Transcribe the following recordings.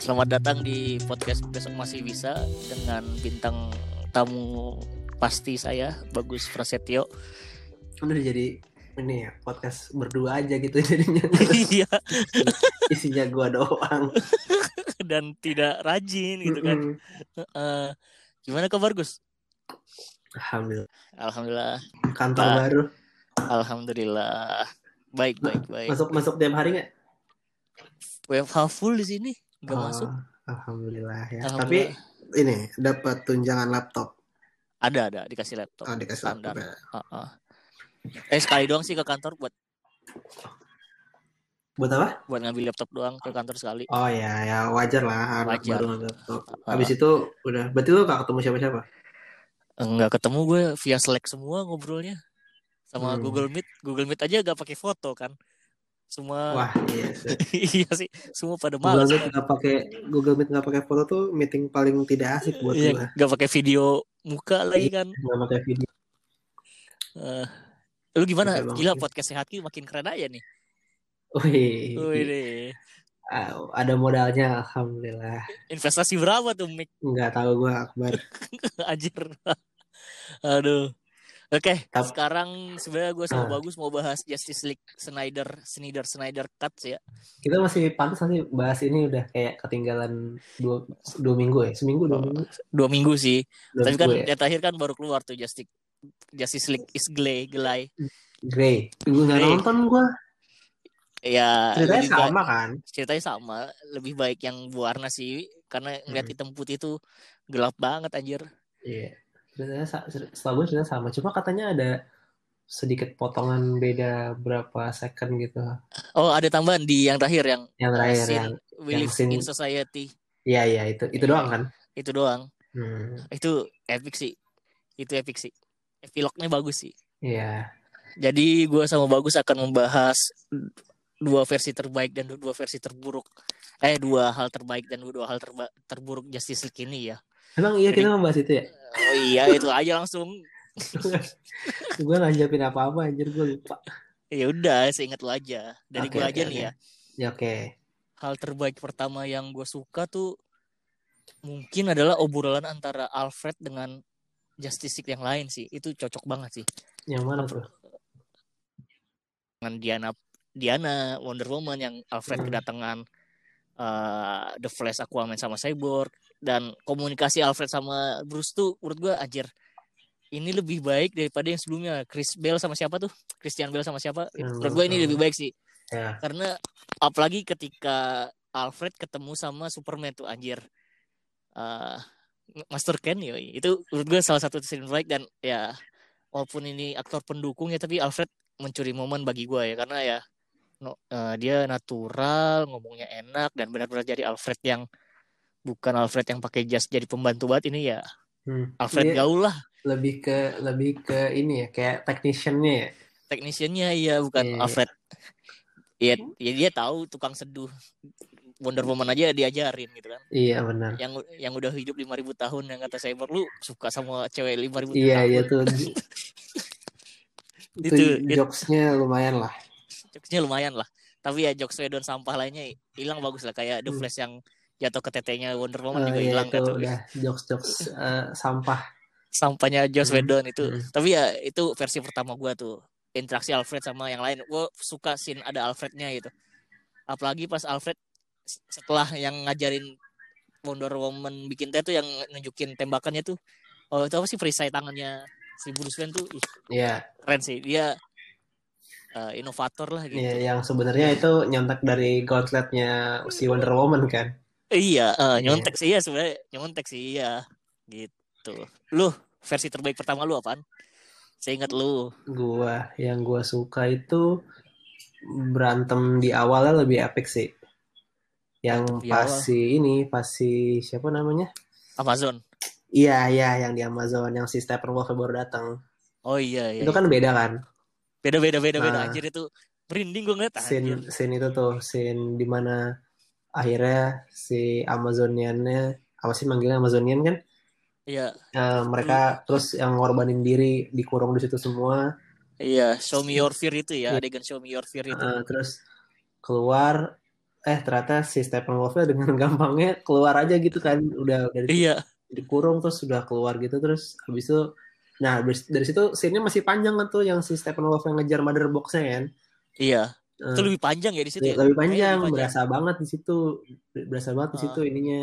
Selamat datang di podcast besok masih bisa dengan bintang tamu pasti saya Bagus Prasetyo. Udah jadi ini ya podcast berdua aja gitu jadinya. Iya Isinya gua doang. dan tidak rajin gitu kan. Eh, gimana kabar Gus? Alhamdulillah. Alhamdulillah. Kantor Ah. baru. Alhamdulillah. Baik baik baik. Masuk masuk tiap hari nggak? WFH full di sini. Gak Oh, masuk. Alhamdulillah ya. Alhamdulillah. Tapi ini dapat tunjangan laptop. Ada ada dikasih laptop. Oh, dikasih Standar. laptop. ya. Heeh. Eh sekali doang sih ke kantor buat Buat apa? buat ngambil laptop doang ke kantor sekali. Oh ya, ya wajar lah anak Wajar. baru ngambil laptop. Habis itu udah. Berarti lu gak ketemu siapa-siapa? Enggak ketemu gue via Slack semua ngobrolnya. Sama Hmm. Google Meet. Google Meet aja gak pakai foto kan. Semua Wah, iya sih. iya sih, semua pada Google malas. Meet nggak pakai Google Meet nggak pakai foto tuh meeting paling tidak asik buat Iya, gua. gak pakai video muka lagi kan. Nggak pakai video. Eh, lu gimana? Oke. Gila podcast sehat Ki makin keren aja nih. Wih, Wih ah, ada modalnya, alhamdulillah. Investasi berapa tuh Mik? Nggak tahu gua Akbar. Anjir. Aduh. Oke, Tap- sekarang sebenarnya gue sama Ah. Bagus mau bahas Justice League Snyder, Snyder, Snyder Cuts ya. Kita masih pantas nanti bahas ini udah kayak ketinggalan dua, dua minggu ya, seminggu dua Oh, minggu. Dua minggu sih. Dua Tapi kan minggu ya. yang terakhir kan baru keluar tuh Justice Justice League is Glay, Gelai. Grey. Gue nggak nonton gua. Ya, Ceritanya sama kan? ceritanya sama, lebih baik yang berwarna sih karena ngeliat Hmm. hitam putih itu gelap banget anjir. Iya. Ceritanya setahu gue sama. Cuma katanya ada sedikit potongan beda berapa second gitu. Oh, ada tambahan di yang terakhir yang Yang terakhir scene yang We Live scene- in Society Iya iya itu itu Iya. doang kan? itu doang. Hmm, Itu epic sih. Itu epic sih. Epilognya bagus sih. Iya. Jadi gue sama Bagus akan membahas dua versi terbaik dan dua versi terburuk. Eh dua hal terbaik dan dua hal terba- terburuk Justice League ini ya. Emang iya Jadi- kita membahas itu ya? Oh iya itu aja langsung. gue lanjapin apa-apa anjir gue lupa. Ya udah, seingat lo aja. Dari Oke, gue oke, aja oke. nih ya. Ya oke. Hal terbaik pertama yang gue suka tuh mungkin adalah obrolan antara Alfred dengan Justice League yang lain sih. Itu cocok banget sih. Yang mana tuh? Dengan Diana Diana Wonder Woman yang Alfred Hmm. kedatangan uh, The Flash, Aquaman sama Cyborg dan komunikasi Alfred sama Bruce tuh menurut gue anjir ini lebih baik daripada yang sebelumnya. Chris Bell sama siapa tuh? Christian Bell sama siapa? Hmm, menurut gue ini lebih baik sih. Ya. karena apalagi ketika Alfred ketemu sama Superman tuh anjir Eh, Master Ken yoi. itu menurut gue salah satu scene baik dan ya walaupun ini aktor pendukung ya tapi Alfred mencuri momen bagi gue ya. Karena ya no, eh, dia natural ngomongnya enak dan benar-benar jadi Alfred yang bukan Alfred yang pakai jas jadi pembantu banget ini ya Hmm. Alfred Dia gaul lah lebih ke lebih ke ini ya kayak techniciannya ya. teknisiannya ya bukan Iya. Alfred ya, ya dia tahu tukang seduh Wonder Woman aja diajarin gitu kan Iya benar. yang yang udah hidup 5000 tahun yang kata Cyber lu suka sama cewek 5000 Iya tahun iya tuh. itu, Itu- itu- jokesnya lumayan lah. jokesnya lumayan lah tapi ya jokes Wedon sampah lainnya hilang bagus lah kayak The Hmm. Flash yang jatuh ke tetenya Wonder Woman Oh, juga iya, hilang itu kan tuh. udah jokes jokes sampah. sampahnya Joss Hmm. Whedon itu Hmm. tapi ya itu versi pertama gua tuh interaksi Alfred sama yang lain gue suka scene ada Alfrednya gitu apalagi pas Alfred setelah yang ngajarin Wonder Woman bikin teh tuh yang nunjukin tembakannya tuh oh itu apa sih perisai tangannya si Bruce Wayne tuh ih, Iya, keren sih dia eh, inovator lah gitu iya, yang sebenarnya itu nyontek dari gauntletnya si Wonder Woman kan. Iya eh, nyontek sih ya sebenarnya nyontek sih iya gitu lu versi terbaik pertama lu apaan saya ingat lu Gua yang gua suka itu berantem di awalnya lebih epic sih. Yang Di pas awal. si ini, pas si siapa namanya? Amazon Iya, iya, yang di Amazon, yang si Steppenwolf baru datang. oh iya iya Itu kan beda kan? beda beda beda beda Nah. anjir itu merinding gue ngeliat anjir Scene, scene itu tuh, scene di mana akhirnya si Amazoniannya, apa sih manggilnya Amazonian kan? iya Eh, mereka terus yang ngorbanin diri dikurung di situ semua. iya show me your fear itu ya Iya. adegan show me your fear itu Eh, terus keluar eh ternyata si Steppenwolf dengan gampangnya keluar aja gitu kan udah dari iya dikurung terus sudah keluar gitu terus habis itu nah dari, dari situ scene-nya masih panjang kan tuh yang si Steppenwolf yang ngejar mother box-nya kan iya Eh, itu lebih panjang ya di situ ya? lebih Kayaknya panjang, berasa banget di situ berasa banget di Ah. situ ininya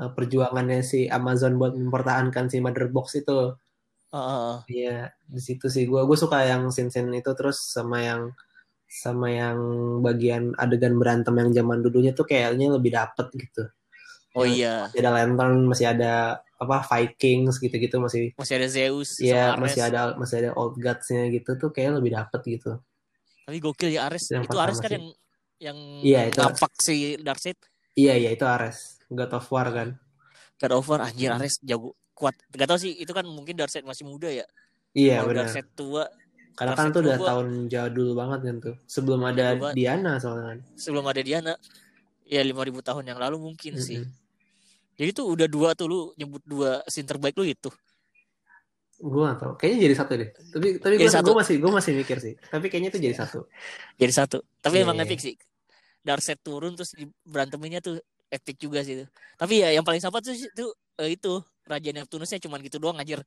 eh, perjuangannya si Amazon buat mempertahankan si mother box itu Ah, ah, ah. Iya, di situ sih gue gue suka yang scene-scene itu terus sama yang sama yang bagian adegan berantem yang zaman dulunya tuh kayaknya lebih dapet gitu. oh Ya, iya Masih ada Lantern, masih ada apa Vikings gitu-gitu masih masih ada Zeus ya Ares. masih ada masih ada old gods-nya gitu tuh kayak lebih dapet gitu. Tapi gokil ya Ares Yang itu Ares kan sih. yang yang Iya, itu. nampak si Darkseid Iya iya itu Ares, God of War kan. God of War anjir Hmm. Ares jago kuat gak tau sih itu kan mungkin Darkseid masih muda ya Iya benar. Darkseid tua Karena kan tuh udah gua- tahun jadul banget kan tuh. Sebelum ada. Diana soalnya kan. sebelum ada Diana ya 5000 tahun yang lalu mungkin sih Mm-mm. jadi tuh udah dua tuh lu nyebut dua scene terbaik lu itu Gue gak tau. Kayaknya jadi satu deh. Tapi tapi gue masih gue masih mikir sih. Tapi kayaknya itu jadi satu. jadi satu tapi Iya, emang iya. epic sih Darkseid turun terus beranteminnya tuh epic juga sih itu tapi ya yang paling sampah tuh itu eh, itu Raja Neptunusnya cuman gitu doang anjir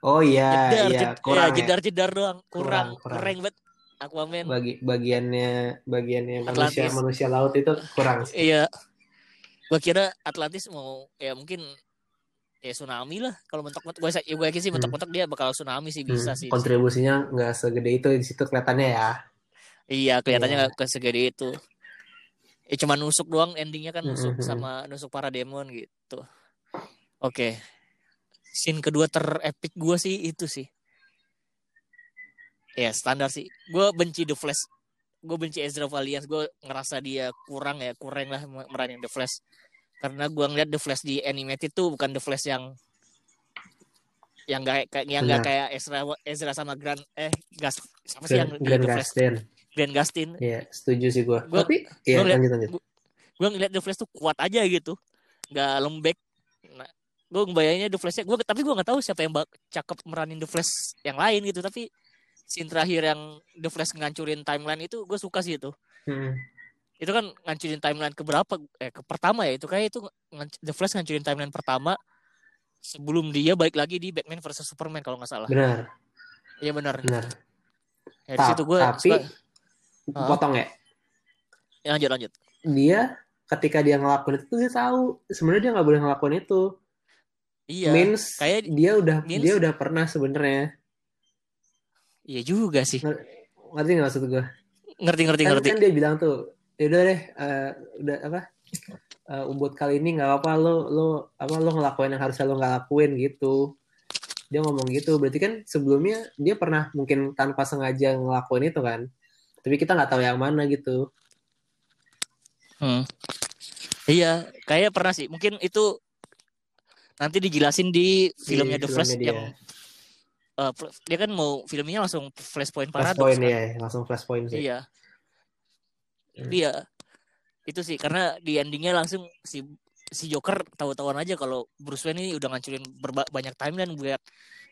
Oh iya jedar iya jed- kurang ya, jedar jedar doang Kurang, kurang kurang. banget Aquaman Bagi bagiannya bagiannya manusia Atlantis. manusia laut itu kurang. sih. iya gua kira Atlantis mau ya mungkin ya tsunami lah. Kalau mentok-mentok gue ya gue yakin sih Hmm. mentok-mentok dia bakal tsunami sih bisa Hmm, sih. Kontribusinya nggak segede itu di situ kelihatannya ya. iya kelihatannya Iya. nggak kesegede itu. Ya cuma nusuk doang endingnya kan nusuk Mm-mm. sama nusuk para demon gitu. Oke. Scene kedua terepik gue sih itu sih. Ya standar sih. Gue benci The Flash. Gue benci Ezra Valiant. Gue ngerasa dia kurang ya kurang lah meranin The Flash karena gue ngeliat The Flash di animated tuh bukan The Flash yang yang gak kayak yang Benar. kayak Ezra Ezra sama Grant eh Gas siapa sih yang Grand, Grand The Flash. Grant Gustin Iya, setuju sih gue. Gua- Tapi ya gua ngeliat- lanjut lanjut. gue ngeliat The Flash tuh kuat aja gitu nggak lembek nah gue ngebayanginnya The Flashnya gue tapi gue nggak tahu siapa yang bak cakep meranin The Flash yang lain gitu tapi scene terakhir yang The Flash ngancurin timeline itu gue suka sih itu Hmm. Itu kan ngancurin timeline ke berapa eh ke pertama ya itu kayak itu The Flash ngancurin timeline pertama sebelum dia balik lagi di Batman versus Superman kalau nggak salah Benar, iya benar benar. ya, di situ gue tapi Hah? potong ya. ya, lanjut lanjut Dia ketika dia ngelakuin itu dia tahu sebenarnya dia nggak boleh ngelakuin itu. iya means kayak- dia udah means- dia udah pernah sebenarnya. iya juga sih Ngerti nggak maksud gue? ngerti ngerti kan, ngerti kan dia bilang tuh ya udah deh eh, udah apa eh, buat kali ini nggak apa-apa lo lo apa lo ngelakuin yang harusnya lo nggak lakuin gitu dia ngomong gitu berarti kan sebelumnya dia pernah mungkin tanpa sengaja ngelakuin itu kan tapi kita nggak tahu yang mana gitu Hmm. Iya, kayak pernah sih. Mungkin itu nanti dijelasin di filmnya Di The Flash dia. yang eh, fl- dia kan mau filmnya langsung Flashpoint flash Paradox. point kan? ya langsung flash point sih Iya. Hmm. Iya. Itu sih karena di endingnya langsung si si Joker tahu-tahuan aja kalau Bruce Wayne ini udah ngancurin berba- banyak timeline biar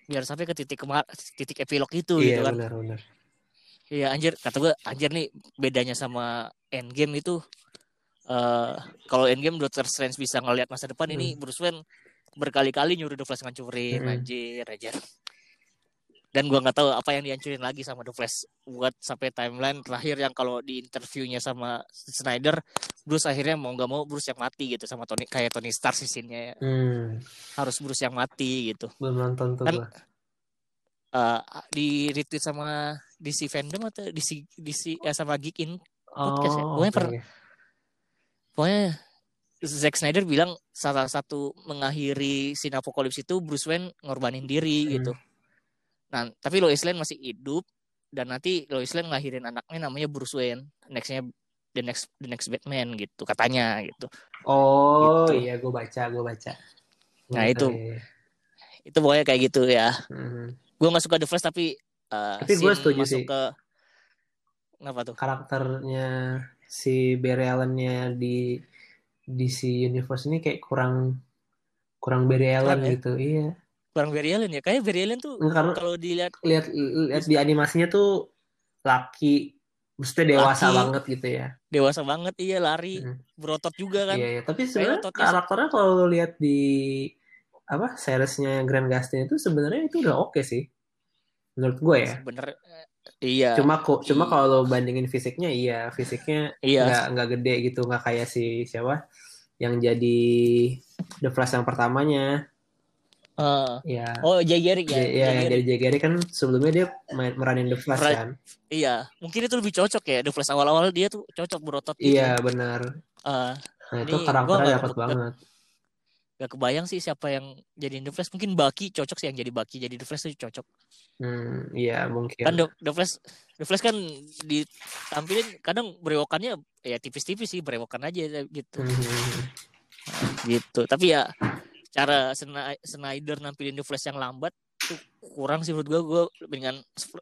biar sampai ke titik kemar titik epilog itu iya gitu kan. benar benar Iya anjir kata gue anjir nih bedanya sama Endgame itu eh kalau Endgame Doctor Strange bisa ngelihat masa depan ini Bruce Wayne berkali-kali nyuruh The Flash ngancurin Hmm. anjir anjir. Dan gua nggak tahu apa yang dihancurin lagi sama The Flash buat sampai timeline terakhir yang kalau di interviewnya sama Snyder Bruce akhirnya mau nggak mau Bruce yang mati gitu sama Tony kayak Tony Stark sih scene-nya hmm, harus Bruce yang mati gitu. belum nonton tuh Kan- gua. Eh di retweet sama DC fandom atau DC DC ya sama Geek In podcast ya? oh Pokoknya oke, per- pokoknya Zack Snyder bilang salah satu mengakhiri scene Apocalypse itu Bruce Wayne ngorbanin diri Hmm. gitu. Nah, tapi Lois Lane masih hidup dan nanti Lois Lane ngelahirin anaknya namanya Bruce Wayne. Nextnya the next the next Batman gitu katanya gitu. oh Gitu. iya gue baca gue baca Gua Nah, baca, itu. iya. Itu pokoknya kayak gitu ya. Hmm. Gue nggak suka The Flash tapi uh, Tapi gua scene setuju masuk sih. ke kenapa tuh? karakternya si Barry Allen-nya di DC Universe ini kayak kurang kurang Barry Allen Kurang ya? gitu. Iya. Kurang Barry Allen ya. Kayak Barry Allen tuh kalau dilihat lihat lihat di animasinya tuh laki Maksudnya dewasa Laki. banget gitu ya. dewasa banget iya lari Hmm. berotot juga kan Iya, iya. Tapi sebenarnya karakternya kalau lihat di apa seriesnya Grand Gustin itu sebenarnya itu udah oke sih. Menurut gue ya. bener iya Cuma kok cuma Iya. kalau bandingin fisiknya iya, fisiknya iya nggak nggak gede gitu, nggak kayak si siapa yang jadi The Flash yang pertamanya. Eh, Ya. oh Jay Garrick ya, Ya, ya, Jay yang jadi Jay Garrick kan sebelumnya dia main, meranin The Flash kan. iya. Mungkin itu lebih cocok ya The Flash. Awal-awal dia tuh cocok berotot gitu. Iya benar. Eh, Nah itu karakternya dapat banget. gak kebayang sih siapa yang jadi The Flash. Mungkin Bucky cocok sih yang jadi Bucky. Jadi The Flash tuh cocok. Hmm, iya mungkin. kan The, The Flash The Flash kan ditampilin kadang berewokannya ya tipis-tipis sih berewokan aja gitu. Hmm. gitu. Tapi ya cara Snyder nampilin The Flash yang lambat tuh kurang sih menurut gue gue dengan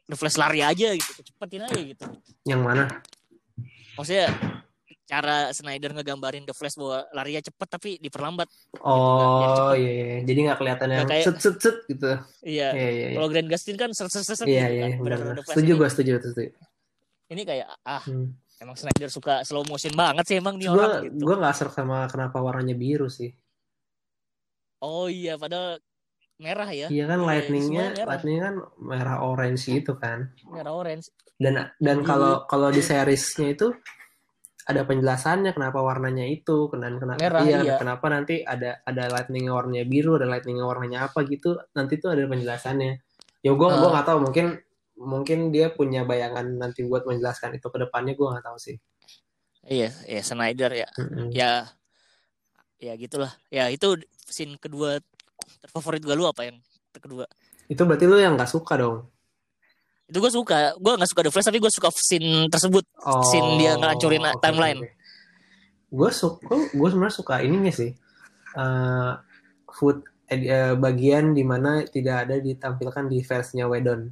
The Flash lari aja gitu cepetin aja gitu Yang mana? maksudnya cara Snyder ngegambarin The Flash bahwa larinya cepet tapi diperlambat Oh cepet. iya, iya. jadi nggak kelihatan yang kayak- set set set gitu. iya Iya iya. iya. kalau Grand Gustin kan set set set set Iya gitu iya kan. benar. Bener-bener The Flash Setuju ini- gue setuju setuju. ini kayak ah Hmm. emang Snyder suka slow motion banget sih emang nih Gue orang gitu gue nggak serak sama kenapa warnanya biru sih. Oh iya padahal merah ya Iya kan Iya, lightningnya lightning kan merah orange gitu kan. merah orange Dan dan Iya. kalau kalau di seriesnya itu ada penjelasannya kenapa warnanya itu, dan kenapa Merah, iya, iya. kenapa nanti ada ada lightning warnanya biru, ada lightning warnanya apa gitu, nanti tuh ada penjelasannya. Ya gue Ah. gua nggak tahu mungkin mungkin dia punya bayangan nanti buat menjelaskan itu ke depannya gue nggak tahu sih. iya ya Snyder ya Mm-mm. ya ya gitulah ya itu scene kedua terfavorit gue lu apa yang kedua Itu berarti lu yang nggak suka dong? itu gue suka gue nggak suka The Flash tapi gue suka scene tersebut Oh, Scene dia ngancurin timeline. Gue suka, gue sebenarnya suka ininya sih. Eh food eh, eh, bagian di mana tidak ada ditampilkan di versinya Wedon.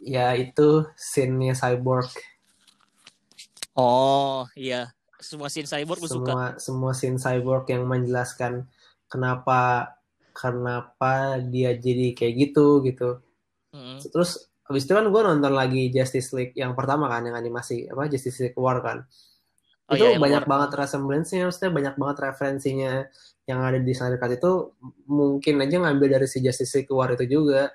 Ya itu scene-nya Cyborg. oh iya semua scene cyborg gue suka Semua semua scene Cyborg yang menjelaskan kenapa kenapa dia jadi kayak gitu gitu. Mm. Terus habis itu kan gue nonton lagi Justice League yang pertama kan yang animasi apa Justice League War kan. Oh, itu iya, banyak War. banget resemblance-nya, maksudnya banyak banget referensinya yang ada di Snyder itu mungkin aja ngambil dari si Justice League War itu juga.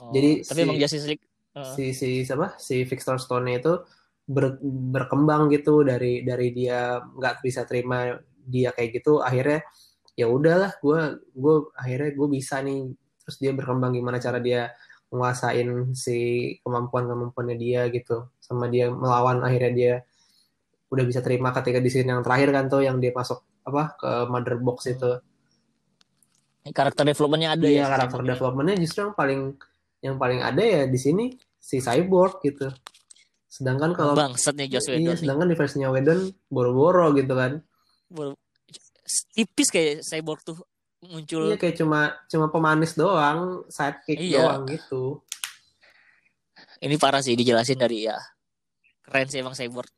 Oh, Jadi tapi si- emang Justice League uh, Si si siapa? Si Victor Stone itu ber- berkembang gitu dari dari dia nggak bisa terima dia kayak gitu akhirnya ya udahlah gue gue akhirnya gue bisa nih. Terus dia berkembang gimana cara dia menguasain si kemampuan kemampuannya dia gitu. Sama dia melawan akhirnya dia udah bisa terima ketika di scene yang terakhir kan tuh yang dia masuk apa ke mother box itu. Karakter developmentnya ada iya ya karakter developmentnya justru yang paling yang paling ada ya di sini si cyborg gitu. Sedangkan kalau bangsat nih Joss iya, Whedon sedangkan di versinya Whedon boro-boro gitu kan tipis kayak cyborg tuh muncul. Iya kayak cuma cuma pemanis doang sidekick Iya. doang gitu. Ini parah sih dijelasin dari ya keren sih emang cyborg.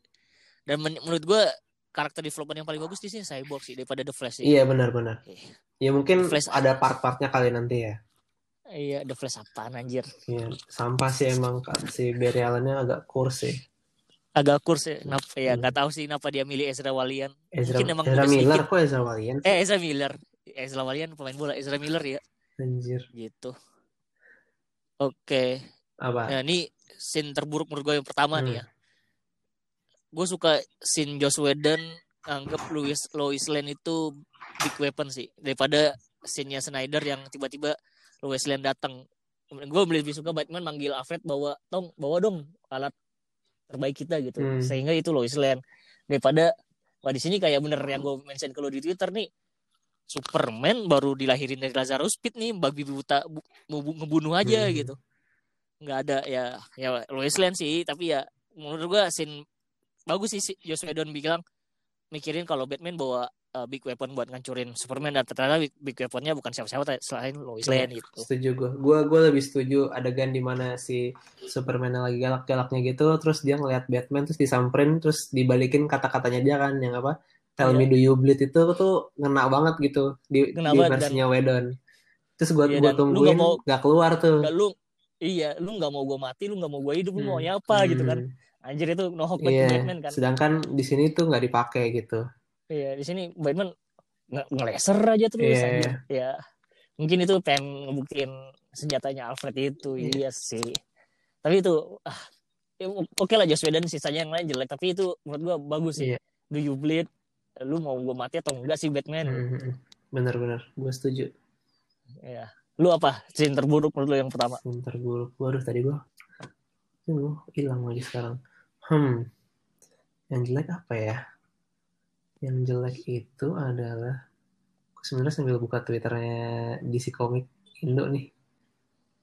Dan men- menurut gue karakter development yang paling bagus di sini cyborg sih daripada the flash sih. Iya benar-benar Iya. ya mungkin Flash- ada part-partnya kali nanti ya. Iya the flash apaan anjir? Iya, sampah sih emang si Barry Allen-nya agak kurs sih agak kurs ya kenapa ya? Hmm. nggak tahu sih kenapa dia milih Ezra Walian. Ezra, Mungkin emang Ezra Miller kok Ezra Walian? Eh Ezra Miller. Ezra Walian pemain bola Ezra Miller ya. Anjir. Gitu. Oke. Apa? Nah, ini scene terburuk menurut gue yang pertama Hmm. nih ya. Gue suka scene Joss Whedon anggap Louis Lois Lane itu big weapon sih daripada scene-nya Snyder yang tiba-tiba Lois Lane datang. Gue lebih suka Batman manggil Alfred bawa tong bawa dong alat terbaik kita gitu. Hmm. Sehingga itu Lois Lane daripada wah di sini kayak bener yang gue mention ke lo di Twitter nih. Superman baru dilahirin dari Lazarus Pit nih babi buta bu- ngebunuh aja Hmm. gitu nggak ada ya ya Lois Lane sih tapi ya menurut gua scene bagus sih si Joss Whedon bilang mikirin kalau Batman bawa uh, big weapon buat ngancurin Superman dan ternyata big, big weaponnya bukan siapa-siapa selain Lois Lane gitu setuju gue gue gue lebih setuju adegan di mana si Superman lagi galak-galaknya gitu terus dia ngeliat Batman terus disamperin terus dibalikin kata-katanya dia kan yang apa Tell Iya. me do you bleed itu tuh ngena banget gitu di, Ngena di versinya Whedon terus gue Iya, gue lu tungguin nggak mau- keluar tuh Nggak, lu iya lu nggak mau gua mati lu nggak mau gua hidup lu Hmm. maunya apa gitu kan Hmm. Anjir itu no hope buat Iya. Batman kan. Sedangkan di sini tuh nggak dipakai gitu. Iya, di sini Batman nge- ngeleser aja terus Iya, anjir. Ya. Mungkin itu pengen ngebuktiin senjatanya Alfred itu. Iya. Iya sih. Tapi itu ah, ya, oke lah Joss Whedon sisanya yang lain jelek, tapi itu menurut gua bagus sih. Iya. Do you bleed? Lu mau gua mati atau enggak sih Batman? Mhm. Bener-bener, gue setuju. Iya. Lu apa? Scene terburuk menurut lu yang pertama? Sebentar gue, waduh tadi gue, gue hilang lagi sekarang. Hmm, yang jelek apa ya? Yang jelek itu adalah, sebenarnya sambil buka twitternya DC Comic Indo nih,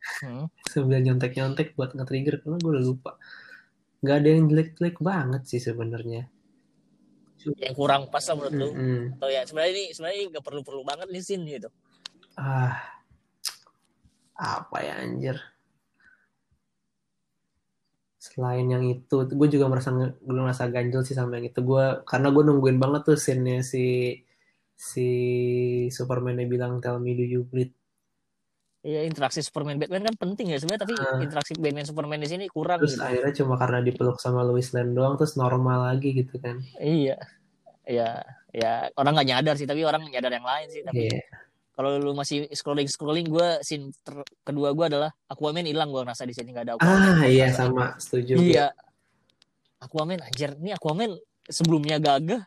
Hmm. sambil nyontek-nyontek buat nge-trigger karena gue udah lupa. Gak ada yang jelek-jelek banget sih sebenarnya. Yang kurang pas lah menurut lu? Mm-mm. Atau ya sebenarnya ini sebenarnya nggak perlu-perlu banget nih scene gitu. Ah, apa ya anjir? Selain yang itu, gue juga merasa gue merasa ganjel sih sama yang itu. Gue karena gue nungguin banget tuh scene-nya si si Superman-nya bilang tell me do you bleed. Iya interaksi Superman Batman kan penting ya sebenarnya tapi Ah. interaksi Batman Superman di sini kurang Terus gitu. akhirnya cuma karena dipeluk sama Lois Lane doang terus normal lagi gitu kan. Iya. Ya, ya orang nggak nyadar sih, tapi orang nyadar yang lain sih. Tapi Iya. Kalau lu masih scrolling scrolling, gue scene ter- kedua gue adalah Aquaman hilang gue ngerasa di sini nggak ada Aquaman. Ah iya Ngerasa- sama setuju. Iya. Aquaman anjir, ini Aquaman sebelumnya gagah.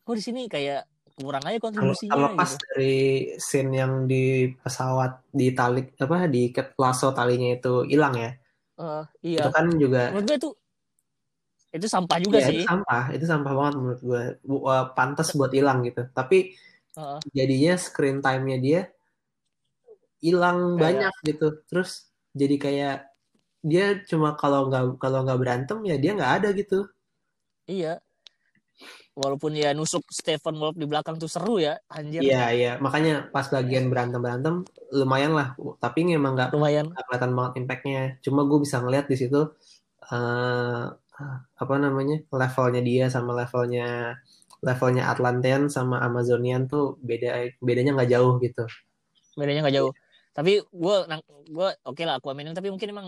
Kok di sini kayak kurang aja Kalau kontribusinya terlepas gitu. dari scene yang di pesawat di tali apa di lasso talinya itu hilang ya. Eh, Itu iya. kan juga Menurut gue itu itu sampah juga Iya, sih. itu sampah, itu sampah banget menurut gue. Uh, pantas buat hilang gitu. Tapi Heeh. jadinya screen time-nya dia hilang Kayak- banyak gitu. Terus jadi kayak dia cuma kalau nggak kalau nggak berantem ya dia nggak ada gitu. Iya. Walaupun ya nusuk Stephen Wolf di belakang tuh seru ya, anjir. Iya iya. Makanya pas bagian berantem berantem lumayan lah. Tapi memang nggak Lumayan. nggak kelihatan banget impactnya. Cuma gue bisa ngeliat di situ eh apa namanya levelnya dia sama levelnya levelnya Atlantean sama Amazonian tuh beda bedanya nggak jauh gitu. bedanya nggak jauh tapi gue gue oke lah Aquaman tapi mungkin emang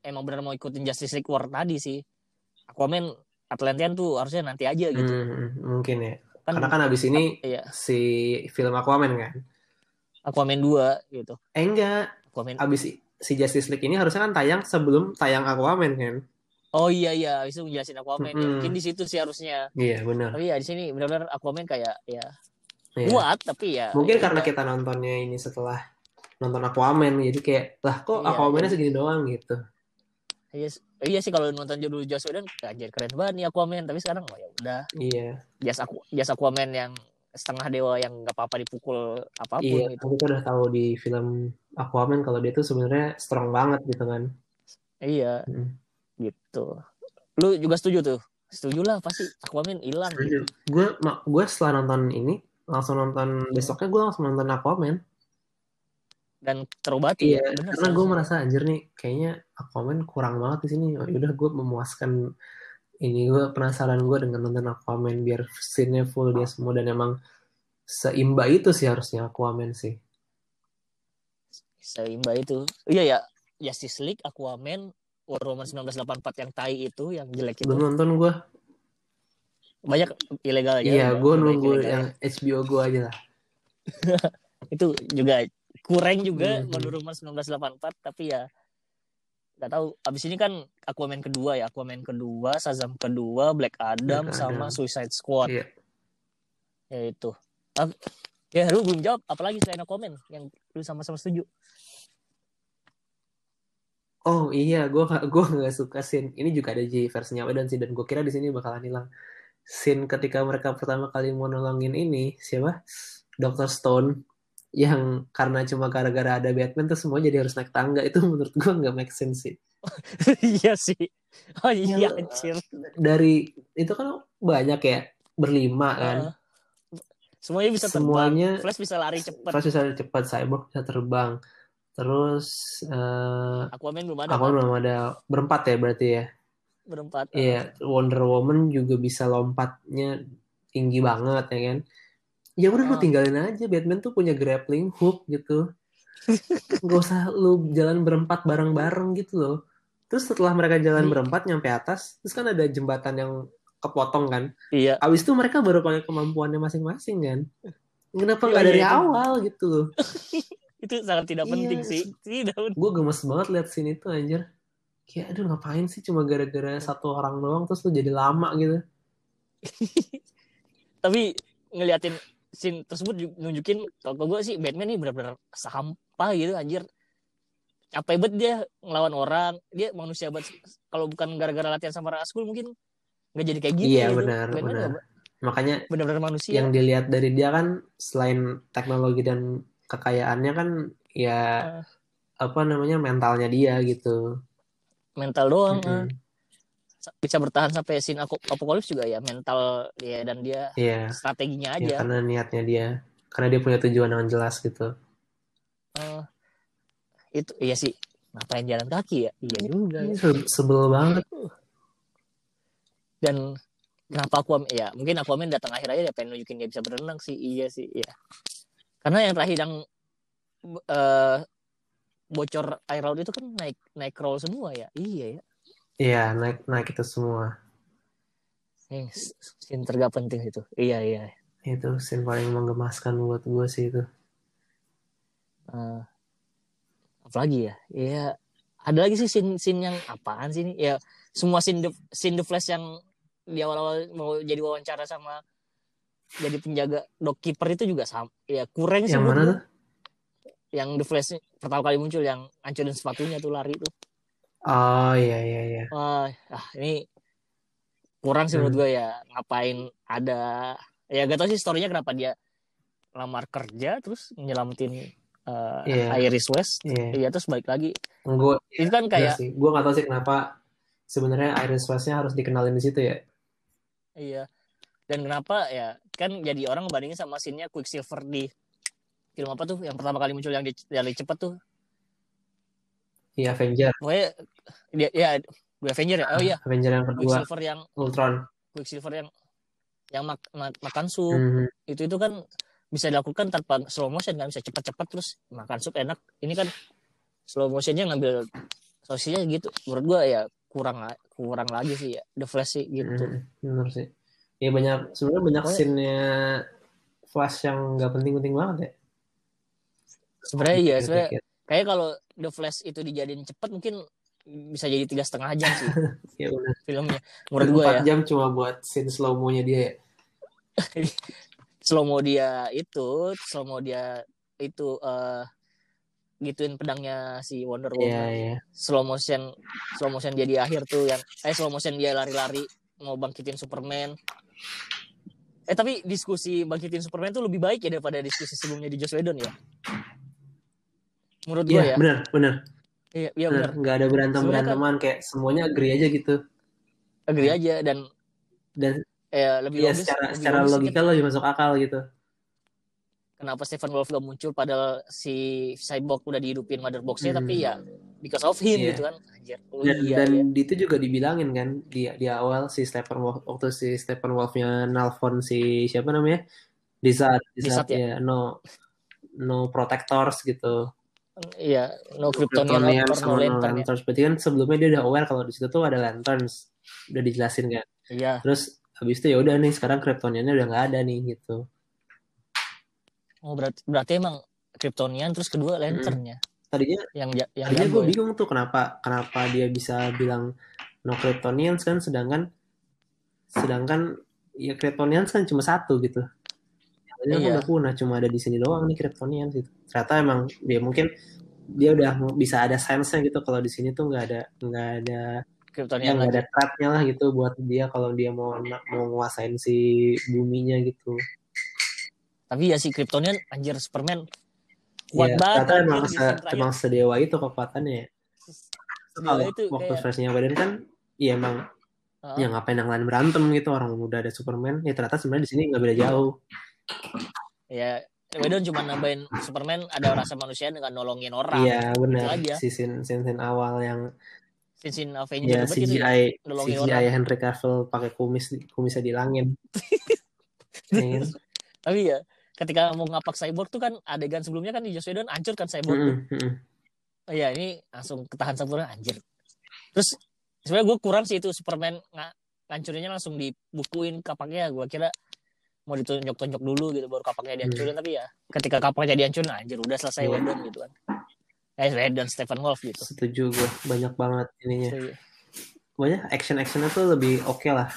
emang benar mau ikutin Justice League War tadi sih Aquaman Atlantean tuh harusnya nanti aja gitu Hmm, mungkin ya. kan Karena kan abis ini iya si film Aquaman kan. Aquaman 2 gitu Eh enggak, Aquaman abis si Justice League ini harusnya kan tayang sebelum tayang Aquaman kan. Oh iya iya itu menjelasin Aquaman ya Mm-mm. mungkin di situ sih harusnya Iya benar. tapi ya di sini benar-benar Aquaman kayak ya Iya. kuat tapi ya Mungkin ya karena udah. kita nontonnya ini setelah nonton Aquaman jadi kayak lah kok Iya, Aquamannya segini doang gitu. iya, iya sih kalau nonton judul Joss Whedon anjir keren banget nih Aquaman tapi sekarang oh ya udah Iya. jas aku jas Aquaman yang setengah dewa yang nggak apa-apa dipukul apa pun Iya, gitu kita udah tahu di film Aquaman kalau dia tuh sebenarnya strong banget gitu kan. iya Hmm. Gitu. Lu juga setuju tuh? Setuju lah pasti. Aquaman hilang. Gitu. Gue gue setelah nonton ini langsung nonton besoknya gue langsung nonton Aquaman. dan terobati Iya, ya karena gue merasa anjir nih kayaknya Aquaman kurang banget di sini. Oh, yaudah gue memuaskan ini gue penasaran gue dengan nonton Aquaman biar scene-nya full dia semua. Dan emang seimba itu sih harusnya Aquaman sih. seimba itu. Iya ya. Justice League Aquaman Wonder Woman 1984 yang tai itu yang jelek itu Belum nonton gue. banyak ilegal aja Iya, gue nunggu yang HBO gue aja lah. itu juga kurang juga Mhm. Wonder Woman 1984 tapi ya nggak tahu abis ini kan Aquaman kedua ya Aquaman kedua Shazam kedua Black Adam Black sama Adam. Suicide Squad Iya. ya itu ya lu belum jawab apalagi selain Aquaman yang lu sama-sama setuju Oh iya, gue gue nggak suka scene. Ini juga ada di versinya Whedon sih, dan gue kira di sini bakalan hilang. Scene ketika mereka pertama kali mau nolongin ini siapa? Dr. Stone yang karena cuma gara-gara ada Batman tuh semua jadi harus naik tangga itu menurut gue nggak make sense sih. iya sih oh iya Ya, anjir Dari itu kan banyak ya berlima kan. Semuanya bisa terbang Semuanya Flash bisa lari cepat Flash bisa cepat, Cyborg bisa terbang. Terus eh Aquaman belum ada aku kan? belum ada berempat ya berarti ya. berempat Iya, Wonder Woman juga bisa lompatnya tinggi banget ya kan. Ya udah lu Ah. tinggalin aja Batman tuh punya grappling hook gitu. Gak usah lu jalan berempat bareng-bareng gitu loh. terus setelah mereka jalan Ini- berempat nyampe atas terus kan ada jembatan yang kepotong kan Iya. abis itu mereka baru pakai kemampuannya masing-masing kan kenapa Iya, nggak iya, dari awal gitu loh Itu sangat tidak Iya, penting sih. Tidak gue gemes banget liat scene itu anjir kayak aduh ngapain sih cuma gara-gara satu orang doang terus lu jadi lama gitu Tapi ngeliatin scene tersebut ju- nunjukin kalau gue sih Batman ini benar-benar sampah gitu anjir. Capek banget dia ngelawan orang. Dia manusia banget. Kalau bukan gara-gara latihan sama Raskul mungkin nggak jadi kayak gitu. Iya, gitu. benar, Batman benar. makanya benar-benar manusia. yang dilihat dari dia kan selain teknologi dan kekayaannya kan ya Ah. apa namanya mentalnya dia gitu mental doang. Mm-mm. eh. Bisa bertahan sampai scene ap- apokalips juga ya mental dia dan dia Iya strateginya ya, aja. karena niatnya dia karena dia punya tujuan yang jelas gitu Eh, itu iya sih. Ngapain jalan kaki ya? Iya juga. ya. Sebel banget dan kenapa Aquaman ya mungkin Aquaman datang akhir aja ya pengen nunjukin dia bisa berenang sih iya sih iya karena yang terakhir yang eh bocor air laut itu kan naik naik crawl semua ya? Iya ya. Iya naik naik itu semua. Eh, scene tergak penting itu. Iya iya. Itu scene paling menggemaskan buat gue sih itu. Eh, apalagi ya? Ya ada lagi sih scene scene yang apaan sih ini? Ya semua scene the, scene the flash yang di awal-awal mau jadi wawancara sama jadi penjaga dockkeeper itu juga sama ya kurang sih yang mana tuh? Yang the flash pertama kali muncul yang hancurin sepatunya tuh lari tuh. Oh iya iya iya. Wah ah ini kurang sih Hmm. menurut gue ya ngapain ada ya gak tau sih storynya kenapa dia lamar kerja terus nyelamatin eh, Iya. Iris West. Iya. Iya terus balik lagi. Gue itu kan kayak sih. Gue nggak tahu sih kenapa sebenarnya Iris West-nya harus dikenalin di situ ya. Iya dan kenapa ya kan jadi orang ngebandingin sama scene-nya Quicksilver di film apa tuh yang pertama kali muncul yang di, di cepet tuh? Iya Avenger. Pokoknya dia ya The Avenger ya? Oh iya. Avenger yang kedua. Quicksilver yang Ultron. Quicksilver yang yang mak, mak- makan sup Mhm. itu itu kan bisa dilakukan tanpa slow motion kan? Bisa cepat-cepat terus. Makan sup enak. Ini kan slow motionnya ngambil sosinya gitu. Menurut gua ya kurang kurang lagi sih ya. The Flash sih gitu. Mhm, bener sih ya banyak sebenarnya banyak Pokoknya- scene-nya Flash yang nggak penting-penting banget ya. Sebenarnya iya sebenarnya Dikit-dikit. kayak kalau The Flash itu dijadiin cepat mungkin bisa jadi tiga setengah jam sih ya benar. filmnya. Menurut gua ya. jam cuma buat scene slow mo-nya dia ya? Slow mo dia itu slow mo dia itu eh gituin pedangnya si Wonder Woman. Iya, iya. slow motion slow motion dia di akhir tuh yang eh slow motion dia lari-lari mau bangkitin Superman eh tapi diskusi bangkitin Superman tuh lebih baik ya daripada diskusi sebelumnya di Joss Whedon ya menurut gue Iya, ya benar, benar. iya iya benar. Nggak ada berantem-beranteman kayak semuanya agree aja gitu. agree aja dan Dan eh lebih ya logis secara lebih secara logis logika kan lebih masuk akal gitu. kenapa Stephen Wolf gak muncul padahal si Cyborg udah dihidupin mother box-nya Hmm. tapi ya because of him Iya. gitu kan anjir oh, Dan, iya dan iya itu juga dibilangin kan di di awal si Stephen Wolf waktu si Stephen Wolfnya nelfon si siapa namanya? Di saat di saat ya no no protectors gitu. iya no Kryptonian no sama no lantern ya. lanterns. Berarti kan sebelumnya dia udah aware kalau di situ tuh ada lanterns. Udah dijelasin kan. iya Terus habis itu ya udah nih sekarang Kryptoniannya udah nggak ada nih gitu. oh berarti berarti emang Kryptonian terus kedua lanternnya Tadinya yang yang tadinya gue ya. bingung tuh kenapa kenapa dia bisa bilang no Kryptonians kan sedangkan sedangkan ya Kryptonians kan cuma satu gitu. Yang kan Iya. udah punah cuma ada di sini doang nih Kryptonians gitu. Ternyata emang dia mungkin dia udah bisa ada sense-nya gitu kalau di sini tuh nggak ada nggak ada ya Kryptonian nggak lagi. ada threat-nya lah gitu buat dia kalau dia mau mau nguasain si buminya gitu. Tapi ya si Kryptonian anjir Superman kuat Ya, banget ternyata emang di se, emang sedewa itu kekuatannya ya. Sedewa itu waktu kayak- versinya Whedon kan ya emang ya ngapain yang lain berantem gitu orang udah ada Superman ya ternyata sebenarnya di sini nggak beda jauh ya Whedon cuma nambahin Superman ada rasa manusia dengan nolongin orang. iya benar si scene, scene, scene awal yang Sin Avenger ya. CGI nolongin CGI Henry Cavill pakai kumis kumisnya dilangin Ya kan? Tapi ya ketika mau ngapak cyborg tuh kan adegan sebelumnya kan di Joss Whedon hancur kan cyborg. Mm-mm, mm-mm. Oh, Iya ini langsung ketahan sempurna anjir. terus sebenarnya gue kurang sih itu Superman ng ngancurinnya langsung dibukuin kapaknya gue kira mau ditunjuk-tunjuk dulu gitu baru kapaknya dihancurin tapi ya ketika kapaknya dihancurin anjir udah selesai Iya. Whedon gitu kan eh Whedon Stephen Wolf gitu setuju gue banyak banget ininya pokoknya action actionnya tuh lebih oke lah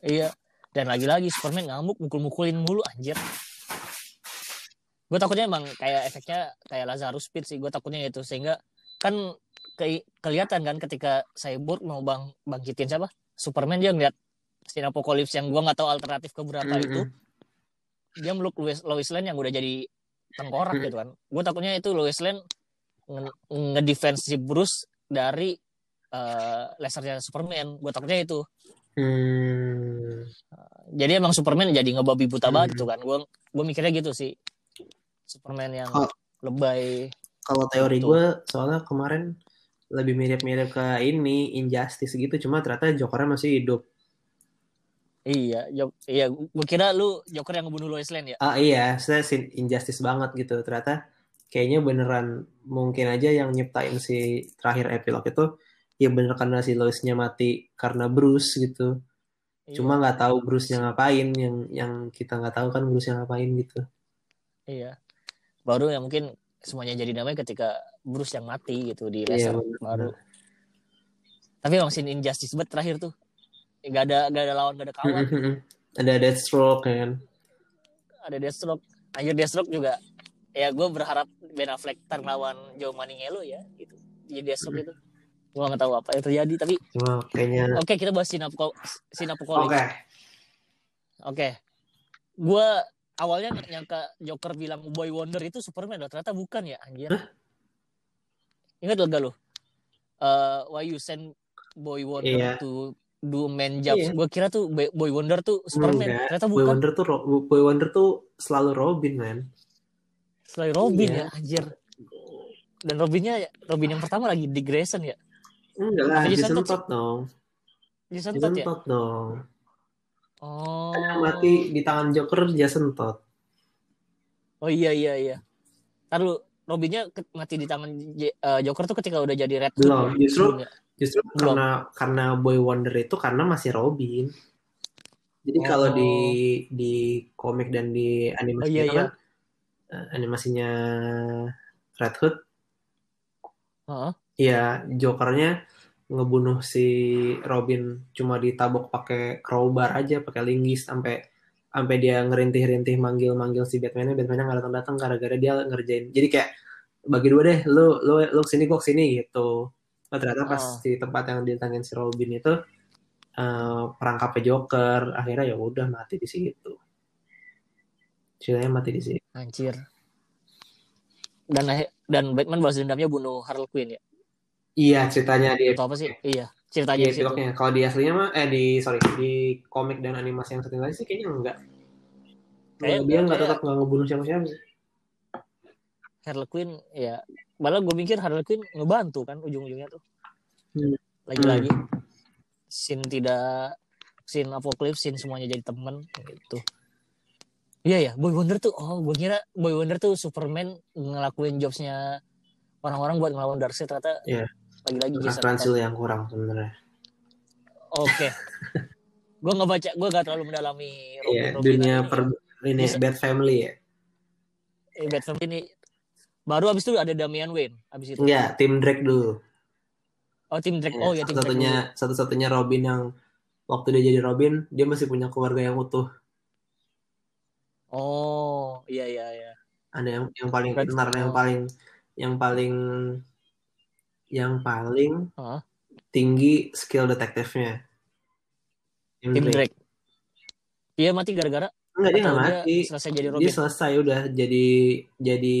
Iya. Dan lagi-lagi Superman ngamuk mukul-mukulin mulu anjir. Gue takutnya emang kayak efeknya kayak Lazarus Pit sih. Gue takutnya itu sehingga kan ke kelihatan kan ketika Cyborg mau bang bangkitin siapa? Superman dia ngeliat Sin Apocalypse yang gue nggak tahu alternatif keberapa Mm-mm. itu. Dia meluk Lois, Lois Lane yang udah jadi tengkorak Mm. gitu kan. Gue takutnya itu Lois Lane nge- ngedefense si Bruce dari eh, lasernya Superman. Gue takutnya itu. Hmm. jadi emang Superman jadi ngebabi buta Hmm. banget gitu kan gue gue mikirnya gitu sih Superman yang Oh. lebay Kalau teori Betul. gue soalnya kemarin lebih mirip-mirip ke ini Injustice gitu, cuma ternyata Jokernya masih hidup. iya Jo- iya gue kira lu Joker yang ngebunuh Lois Lane ya Ah iya, saya sin- Injustice banget gitu. Ternyata kayaknya beneran mungkin aja yang nyiptain si terakhir epilog itu ya bener karena si Loisnya mati karena Bruce gitu. Iya, Cuma nggak tahu Bruce-nya ngapain, yang yang kita nggak tahu kan Bruce-nya ngapain gitu. iya baru yang mungkin semuanya jadi damai ketika Bruce yang mati gitu di Iya, laser bener. baru tapi emang scene Injustice banget terakhir tuh gak ada gak ada lawan gak ada kawan Ada Deathstroke kan. ada Deathstroke anjir Deathstroke juga ya gue berharap Ben Affleck tar lawan Joe Manganiello ya gitu jadi Deathstroke itu gue gak tahu apa yang terjadi tapi Cuma kayaknya Oke, kita bahas Sinapo Sinapocalypse. oke. Oke. Gua awalnya nyangka Joker bilang Boy Wonder itu Superman loh. Ternyata bukan ya, anjir. Ingat lo gak lo? Eh, why you send Boy Wonder Iya. to do man jobs? Iya. Gua kira tuh Boy Boy Wonder tuh Superman. Enggak. Ternyata Boy bukan. Wonder tuh Boy Wonder tuh selalu Robin man. Selain Robin Iya. ya, anjir. Dan Robinnya Robin yang pertama lagi di Grayson ya. Enggak lah, Jason Jason Todd dong. Jason Jason Todd ya? Todd dong. Oh. Kan yang mati di tangan Joker Jason Todd. Oh iya iya iya. Ntar lu Robinnya mati di tangan J- eh, Joker tuh ketika udah jadi Red Hood Belum, justru ya? justru Belum. karena karena Boy Wonder itu karena masih Robin. Jadi Oh. kalau di di komik dan di animasi Oh, iya, itu iya. kan animasinya Red Hood, Heeh. ya Jokernya ngebunuh si Robin cuma ditabok pakai crowbar aja, pakai linggis sampai sampai dia ngerintih-rintih manggil-manggil si Batman-nya, Batman-nya nggak datang-datang gara-gara dia ngerjain. Jadi kayak bagi dua deh, lu lu lu ke sini gua ke sini gitu. Oh, ternyata pas Oh. di tempat yang ditangin si Robin itu eh, perangkapnya Joker, akhirnya ya udah mati di situ. Ceritanya mati di situ. Anjir. Dan dan Batman balas dendamnya bunuh Harley Quinn ya. Iya ceritanya di Atau apa sih? Iya, di ceritanya di situ. epilognya. Kalau di aslinya mah eh di sorry di komik dan animasi yang satu lagi sih kayaknya enggak. Kayak dia nggak tetap nggak ngebunuh siapa-siapa sih. Harley Quinn ya. Malah gue mikir Harley Quinn ngebantu kan ujung-ujungnya tuh. Hmm. Lagi-lagi. Sin tidak sin Apocalypse, sin semuanya jadi teman gitu. Iya ya, Boy Wonder tuh, oh gue kira Boy Wonder tuh Superman ngelakuin jobsnya orang-orang buat ngelawan Darkseid ternyata Iya. Lagi-lagi lu yang kurang sebenarnya. Oke. gue nggak baca, gue gak terlalu mendalami Robin, Iya, Robin dunia ini. per ini Bisa- Bad Family ya. Eh, Batman ini baru abis itu ada Damian Wayne abis itu. Enggak, tim Drake dulu. Oh tim Drake. Oh ya tim Drake. satu-satunya Robin yang waktu dia jadi Robin, dia masih punya keluarga yang utuh. Oh iya iya iya. Ada yang yang paling pintar, yang paling yang paling yang paling Hah? tinggi skill detektifnya. Tim. Dia mati gara-gara Enggak dia nggak dia mati. selesai jadi Dia Robin. selesai udah jadi jadi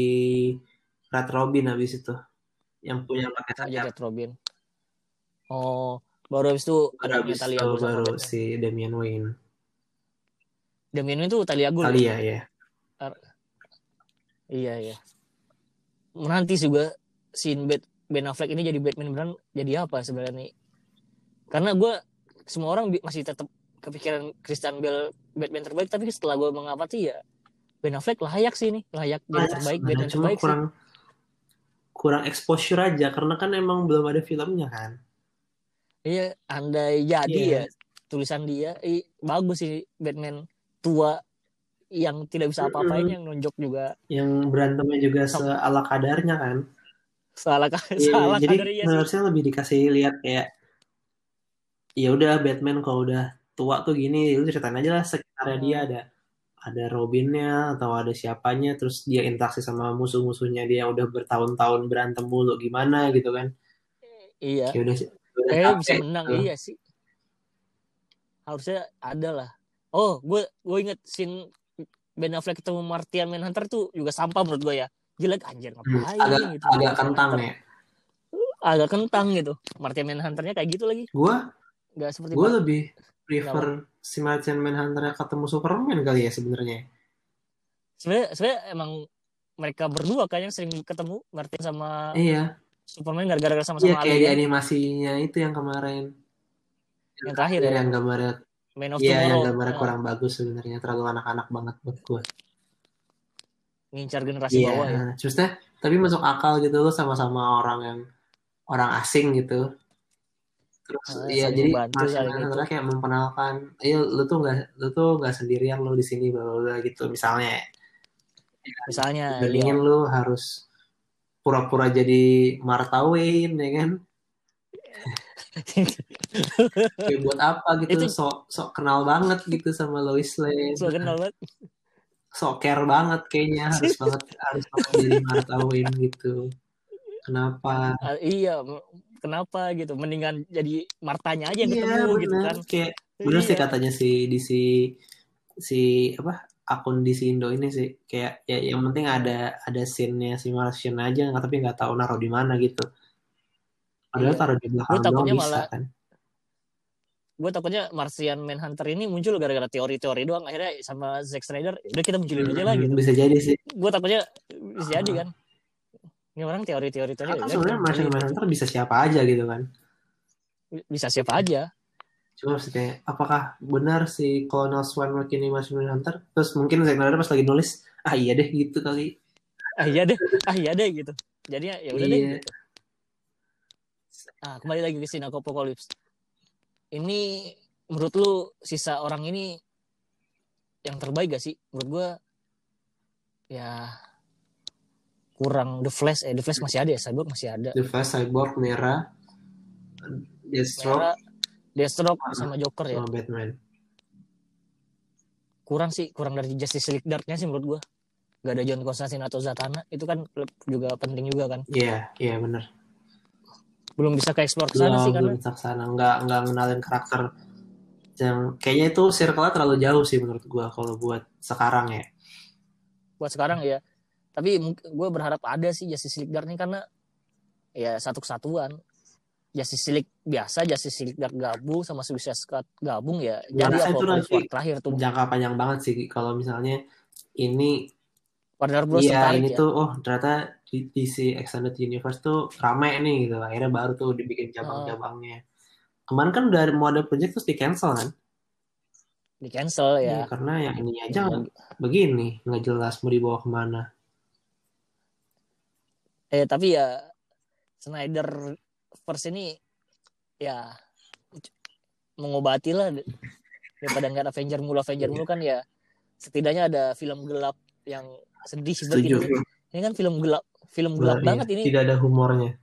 Red Robin habis itu. Yang punya pakai jadi sayap. Red Robin. Oh baru abis itu Baru ada habis Talia itu baru si Damian Wayne. Damian Wayne itu Talia Ghul. ya? Talia ya. Iya iya. Menanti juga scene Bat Ben Affleck ini jadi Batman beneran jadi apa sebenarnya nih? Karena gue semua orang masih tetap kepikiran Christian Bale Batman terbaik tapi setelah gue mengamati ya Ben Affleck layak sih nih layak jadi terbaik Batman cuma terbaik sih. kurang kurang exposure aja karena kan emang belum ada filmnya kan. Iya, andai jadi Iya. ya tulisan dia, i, bagus sih Batman tua yang tidak bisa apa-apain Mm-mm. yang nunjuk juga Yang berantemnya juga seala kadarnya kan. Salah Iya, salah jadi kadar iya sih. harusnya lebih dikasih lihat kayak ya udah Batman kalau udah tua tuh gini, lu ceritain aja lah sekitarnya dia Hmm. ada ada Robinnya atau ada siapanya, terus dia interaksi sama musuh-musuhnya dia yang udah bertahun-tahun berantem mulu gimana gitu kan. Iya. Ya udah Kayaknya bisa menang gitu. iya sih. Harusnya ada lah. Oh, gue gue inget scene Ben Affleck ketemu Martian Manhunter tuh juga sampah menurut gue ya. Jelek anjir Hmm, ngapain agak gitu. agak kentang ya. Agak kentang gitu. Martian Manhunternya kayak gitu lagi. Gua Gak seperti gue Mar- lebih prefer si Martian Manhunter ketemu Superman kali ya sebenarnya. sebenarnya sebenarnya emang mereka berdua kayaknya sering ketemu Martin sama Iya, Superman gara-gara iya sama-sama kayak di alien animasinya itu yang kemarin. yang terakhir ya yang gambarnya Man of Iya, yang gambarnya Nah, kurang bagus sebenarnya terlalu anak-anak banget buat gue. Ngincar generasi Iya, bawah ya maksudnya tapi masuk akal gitu loh sama-sama orang yang orang asing gitu. Terus Ah, iya saling jadi membantu, Martian saling Manhunter itu. kayak memperkenalkan, iya lu tuh nggak lu tuh nggak sendirian lu di sini bla gitu misalnya. misalnya Bandingin dia lu harus pura-pura jadi Martha Wayne ya kan? Ya buat apa gitu Itu- sok sok kenal banget gitu sama Lois Lane. so kenal banget sok care banget kayaknya harus banget harus banget jadi Martha Wayne gitu. Kenapa? Ah, iya kenapa gitu mendingan jadi Martanya aja yang Iya ketemu gitu bener. kan Kayak bener sih Iya. katanya si di si si apa akun di si Indo ini sih kayak ya yang penting ada ada scene-nya si Martian aja nggak tapi nggak tahu naruh di mana gitu. Padahal Iya. taruh di belakang doang bisa malah- kan. Gue takutnya Martian Manhunter ini muncul gara-gara teori-teori doang akhirnya sama Zack Snyder udah kita munculin aja Hmm, gitu Bisa jadi sih. gue takutnya bisa jadi kan ini orang teori-teori teori Karena udah sebenarnya Martian munculin. Manhunter bisa siapa aja gitu kan. bisa siapa aja Cuma maksudnya apakah benar si Colonel Swanwick ini Martian Manhunter? Terus mungkin Zack Snyder pas lagi nulis, ah iya deh gitu kali. ah iya deh ah iya deh gitu jadinya ya udah deh Iya. gitu. ah kembali lagi ke scene Apocalypse ini menurut lu sisa orang ini yang terbaik gak sih? Menurut gua ya kurang. The Flash eh The Flash masih ada ya? Cyborg masih ada. The Flash, Cyborg, Mera, Deathstroke, Merah, Deathstroke sama Joker ya? Sama Batman. kurang sih kurang dari Justice League Dark-nya sih menurut gua. Gak ada John Constantine atau Zatanna. Itu kan juga penting juga kan? Iya, iya bener. Belum bisa ke explore ke sana Belum, sih karena belum bijaksana. Nggak, nggak ngenalin karakter yang kayaknya itu circle-nya terlalu jauh sih menurut gua kalau buat sekarang ya. buat sekarang ya. Tapi gue berharap ada sih Justice League Dark ini karena ya satu kesatuan Justice League biasa Justice League Dark gabung sama Suicide Squad gabung ya Gua jadi rasa itu apa nanti terakhir tuh. Jangka panjang banget sih kalau misalnya ini Warner Bros. Iya ini ya? tuh oh ternyata di DC Extended Universe tuh rame nih gitu. Akhirnya baru tuh dibikin cabang-cabangnya. Kemarin kan udah mau ada project terus di cancel kan? di cancel Iya, ya karena yang ini aja nggak begini, nggak jelas mau dibawa ke mana. eh tapi ya Snyder verse ini ya mengobati lah daripada nggak Avenger mulu Avenger mulu kan ya setidaknya ada film gelap yang sedih begini ini kan film gelap film gelap Iya, banget ini Tidak ada humornya.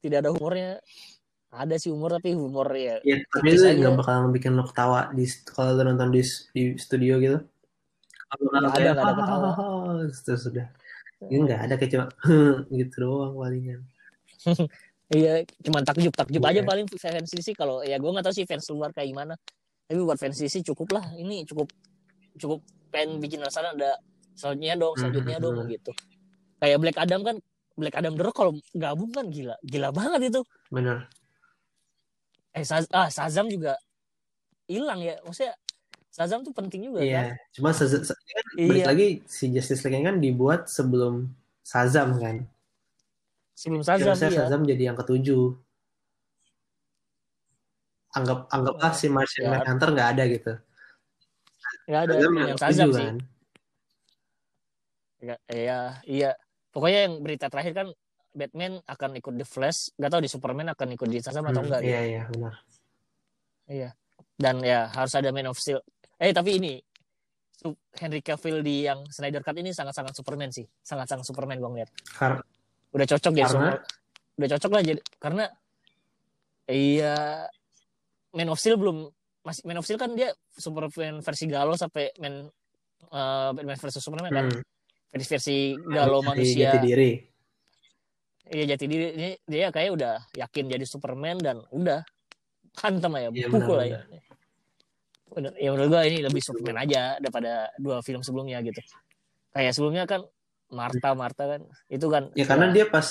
tidak ada humornya ada sih humor tapi humor ya Ya, tapi itu nggak bakalan bikin lo ketawa di kalau lo nonton di, di studio gitu. Kalau Nggak ada, nggak ada ketawa. Terus sudah. Ini nggak ada kayak cuma gitu doang palingan. iya cuman takjub takjub Iya. aja paling fans DC kalau ya gue nggak tahu sih fans luar kayak gimana tapi buat fans DC cukup lah ini cukup cukup pengen bikin rasanya ada selanjutnya dong selanjutnya Mhm. dong gitu kayak Black Adam kan Black Adam The Rock kalau gabung kan gila gila banget itu Bener. eh Saz ah Shazam juga hilang ya maksudnya Shazam tuh penting juga kan Iya. Cuma se- se- kan balik Iya. lagi si Justice League kan dibuat sebelum Shazam kan. sebelum Shazam Harusnya iya Shazam jadi yang ketujuh. Anggap anggaplah si Martian Ya. Manhunter nggak ada gitu. nggak ada Shazam yang yang Shazam sih kan. Nggak- iya iya pokoknya yang berita terakhir kan Batman akan ikut The Flash. Gak tahu di Superman akan ikut di Shazam atau Hmm, enggak iya gitu. iya benar. Iya. Dan ya harus ada Man of Steel. Eh tapi ini Henry Cavill di yang Snyder Cut ini sangat-sangat Superman sih. Sangat-sangat Superman gue ngeliat. Kar- udah cocok jadi Karena? semua. Udah cocok lah jadi karena iya Man of Steel belum masih Man of Steel kan dia Superman versi galau sampai Man eh, Batman versus Superman kan. Hmm, versi versi galau manusia. jati diri. Iya jati diri. Ini dia kayak udah yakin jadi Superman dan udah hantam aja Iya, pukul benar, aja. Bener. ya menurut gua ini lebih Superman aja daripada dua film sebelumnya gitu. Kayak sebelumnya kan Marta Marta kan. Itu kan ya karena dia pas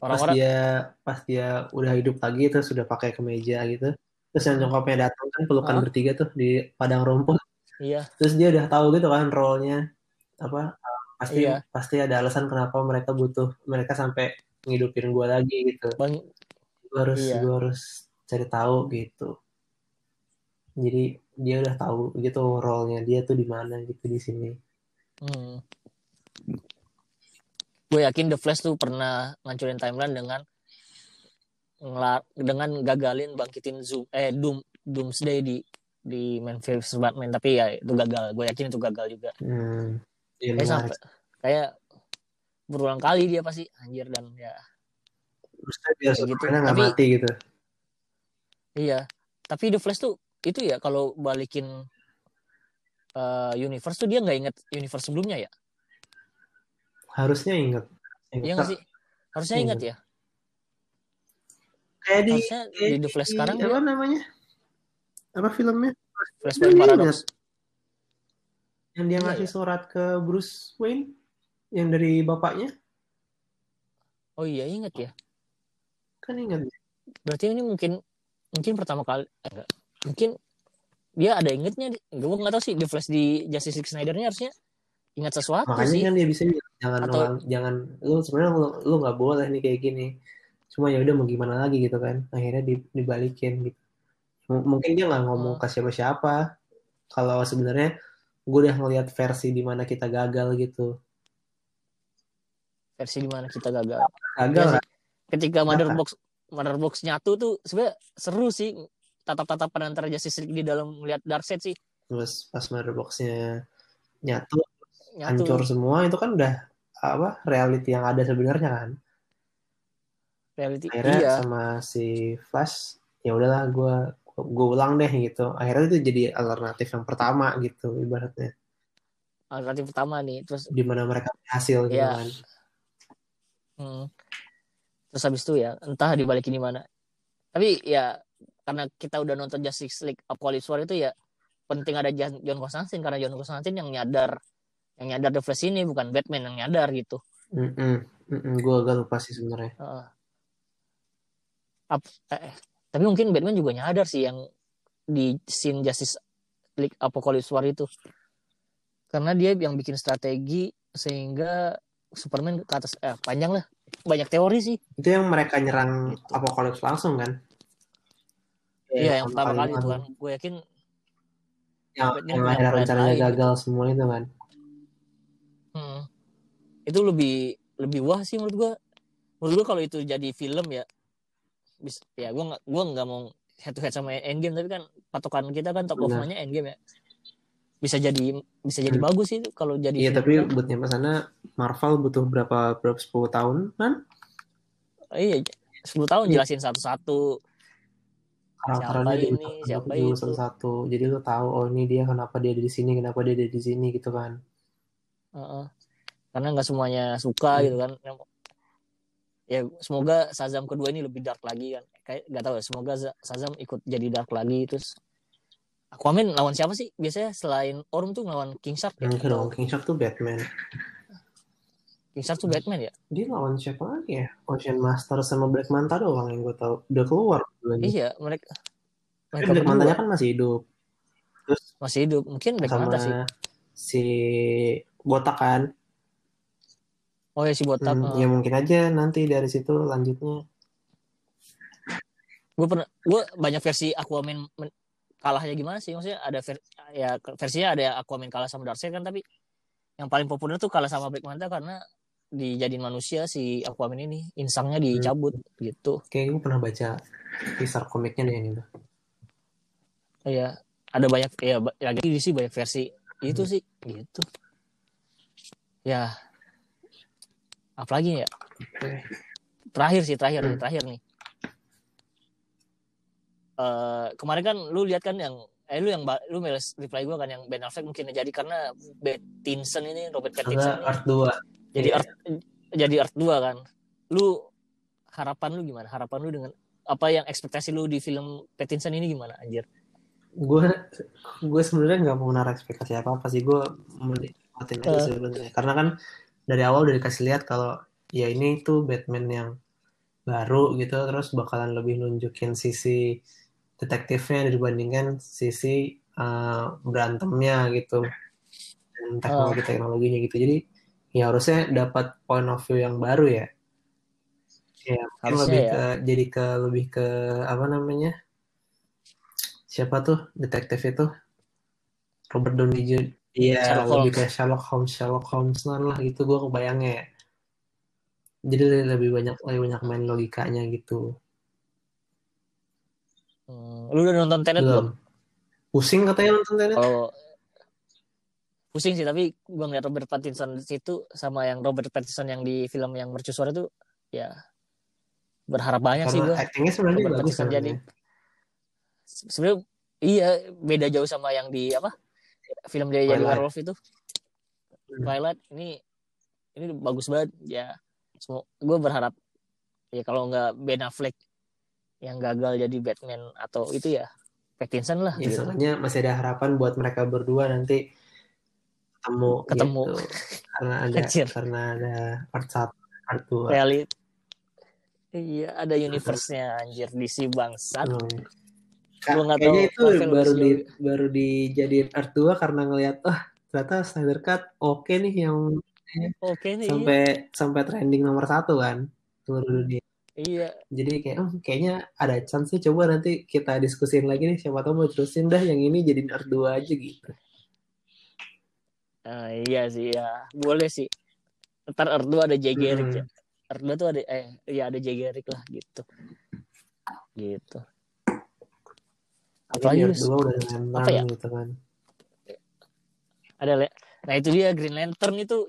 pas orang-orang dia pas dia udah hidup lagi terus sudah pakai kemeja gitu. Terus yang nyokapnya datang kan pelukan Hah? bertiga tuh di padang rumput. Iya. Terus dia udah tahu gitu kan role-nya. Apa pasti Iya. pasti ada alasan kenapa mereka butuh mereka sampai ngidupin gue lagi gitu bang gue harus Iya. gue harus cari tahu gitu jadi dia udah tahu gitu role-nya dia tuh di mana gitu di sini hmm. gue yakin The Flash tuh pernah ngancurin timeline dengan ngela- dengan gagalin bangkitin Zoom eh Doom Doomsday di di Man vs Batman tapi ya itu gagal gue yakin itu gagal juga hmm. Iya, kayak sampai kayak berulang kali dia pasti anjir dan ya. Maksudnya Kayak gitu. Nggak Tapi- mati gitu. Iya tapi The Flash tuh itu ya kalau balikin eh, universe tuh dia nggak inget universe sebelumnya ya? Harusnya inget. Iya nggak sih? Harusnya Ingat. inget. ya? Kayak di harusnya kayak di The Flash sekarang apa dia namanya? Apa filmnya? Dia Paradox. Yang dia Iya, ngasih ya. surat ke Bruce Wayne yang dari bapaknya. Oh iya inget ya. Kan ingat. Berarti ini mungkin mungkin pertama kali eh, enggak. Mungkin dia ada ingetnya gue nggak tahu sih The Flash di Justice League Snyder-nya harusnya ingat sesuatu makanya sih. kan dia bisa jangan Atau- ulang- jangan lu sebenarnya lu lu nggak boleh nih kayak gini. Cuma ya udah mau gimana lagi gitu kan. Akhirnya di- dibalikin gitu. M- mungkin dia nggak ngomong Hmm. ke siapa-siapa. Kalau sebenarnya gue udah ngeliat versi di mana kita gagal gitu. Versi di mana kita gagal? Gagal sih. ketika Kenapa? mother box mother box nyatu tuh sebenarnya seru sih. Tatap-tatapan antara Justice League di dalam melihat Darkseid sih. Terus pas mother boxnya nyatu nyatu. hancur semua itu kan udah apa reality yang ada sebenarnya kan? Reality akhirnya iya. sama si Flash ya udahlah gue gue ulang deh gitu. Akhirnya itu jadi alternatif yang pertama gitu ibaratnya. Alternatif pertama nih terus di mana mereka berhasil gitu Iya. kan. Hmm, terus habis itu ya entah dibalikin di mana. Tapi ya karena kita udah nonton Justice League Apocalypse War itu ya penting ada John Constantine. Karena John Constantine yang nyadar yang nyadar The Flash ini bukan Batman yang nyadar gitu. Gue agak lupa sih sebenarnya. Ap- eh, eh. Tapi mungkin Batman juga nyadar sih yang di scene Justice League Apocalypse War itu. Karena dia yang bikin strategi sehingga Superman ke atas eh panjang lah. Banyak teori sih. Itu yang mereka nyerang Gitu. Apocalypse langsung kan? Iya yang pertama kali itu kan. gue yakin yang, yang plan rencananya lain. gagal semua itu kan? Hmm, itu lebih lebih wah sih menurut gue menurut gue kalau itu jadi film ya bis, ya gue nggak gue nggak mau head to head sama Endgame tapi kan patokan kita kan top of mind-nya Endgame ya bisa jadi bisa jadi Hmm. bagus sih itu kalau jadi iya tapi buat nyampe sana Marvel butuh berapa berapa 10 tahun kan iya 10 tahun Iya. jelasin satu-satu karakternya Siapa ini, siapa itu. satu-satu jadi lu tahu oh ini dia kenapa dia ada di sini kenapa dia ada di sini gitu kan Heeh. karena nggak semuanya suka Hmm. gitu kan ya semoga Shazam kedua ini lebih dark lagi kan kayak nggak tahu ya semoga Za- Shazam ikut jadi dark lagi terus Aquaman lawan siapa sih biasanya selain Orm tuh lawan King Shark ya Enggak dong, King Shark tuh Batman. King Shark tuh Batman ya Dia lawan siapa lagi ya? Ocean Master sama Black Manta doang yang gue tahu. Udah keluar. duanya. iya mereka mereka Black Mantanya kan masih hidup. Terus masih hidup mungkin Black sama Manta sih si Botak kan. Oh ya si botak. Hmm, ya mungkin aja nanti dari situ lanjutnya. gue pernah gue banyak versi Aquaman men- kalahnya gimana sih? Maksudnya ada ver, ya versinya ada Aquaman kalah sama Darkseid kan tapi yang paling populer tuh kalah sama Black Manta karena dijadiin manusia si Aquaman ini insangnya dicabut gitu. Kayak gue pernah baca teaser komiknya deh ini. ya ada banyak ya lagi sih banyak versi itu sih gitu. Ya apalagi ya? Terakhir sih terakhir nih Hmm. terakhir nih. Eh kemarin kan lu lihat kan yang eh lu yang lu reply gue kan yang Ben Affleck mungkin jadi karena Pattinson ini Robert Pattinson Art 2. jadi iya. Earth jadi Earth 2 kan. Lu harapan lu gimana? Harapan lu dengan apa yang ekspektasi lu di film Pattinson ini gimana anjir? Gue gue sebenarnya nggak mau naruh ekspektasi apa apa sih. Gue menikmatin aja sebenarnya. Karena kan dari awal udah dikasih lihat kalau ya ini tuh Batman yang baru gitu terus bakalan lebih nunjukin sisi detektifnya dibandingkan sisi eh, berantemnya gitu. Dan teknologi teknologinya gitu. Jadi ya harusnya dapat point of view yang baru ya. Ya Harusnya lebih ya. ke jadi ke lebih ke apa namanya siapa tuh detektif itu? Robert Downey. Iya, Sherlock lebih Holmes. kayak Sherlock Holmes, Sherlock Holmes lah gitu gue kebayangnya ya. Jadi lebih banyak lebih banyak main logikanya gitu. Hmm, lu udah nonton Tenet belum. Pusing katanya nonton Tenet. kalau pusing sih tapi gua ngeliat Robert Pattinson di situ sama yang Robert Pattinson yang di film yang mercusuar itu ya berharap banyak sih Karena gua actingnya sebenarnya Robert bagus Pattinson kan. jadi sebenarnya iya beda jauh sama yang di apa film dia jadi Twilight. werewolf itu. Twilight ini ini bagus banget ya semua gue berharap ya kalau nggak Ben Affleck yang gagal jadi Batman atau itu ya Pattinson lah Ya, gitu. soalnya masih ada harapan buat mereka berdua nanti ketemu Ketemu. gitu. Karena ada Anjir. karena ada part 1, part 2. realit iya ada universe-nya anjir DC bangsat Hmm. Gua nggak Kayaknya tahu itu baru di baru dijadiin part 2 karena ngelihat oh ternyata Snyder Cut oke nih yang oke nih sampai sampai trending nomor satu kan seluruh dunia. iya. Jadi kayak oh, kayaknya ada chance sih coba nanti kita diskusin lagi nih siapa tahu mau terusin dah yang ini jadi part 2 aja gitu. Ah, iya sih ya. Boleh sih. Ntar Earth 2 ada Jay Garrick Hmm. ya. Earth 2 tuh ada eh ya ada Jay Garrick lah gitu. Gitu apalagi part 2 udah dengan Apa ya? gitu kan. ada nah itu dia Green Lantern itu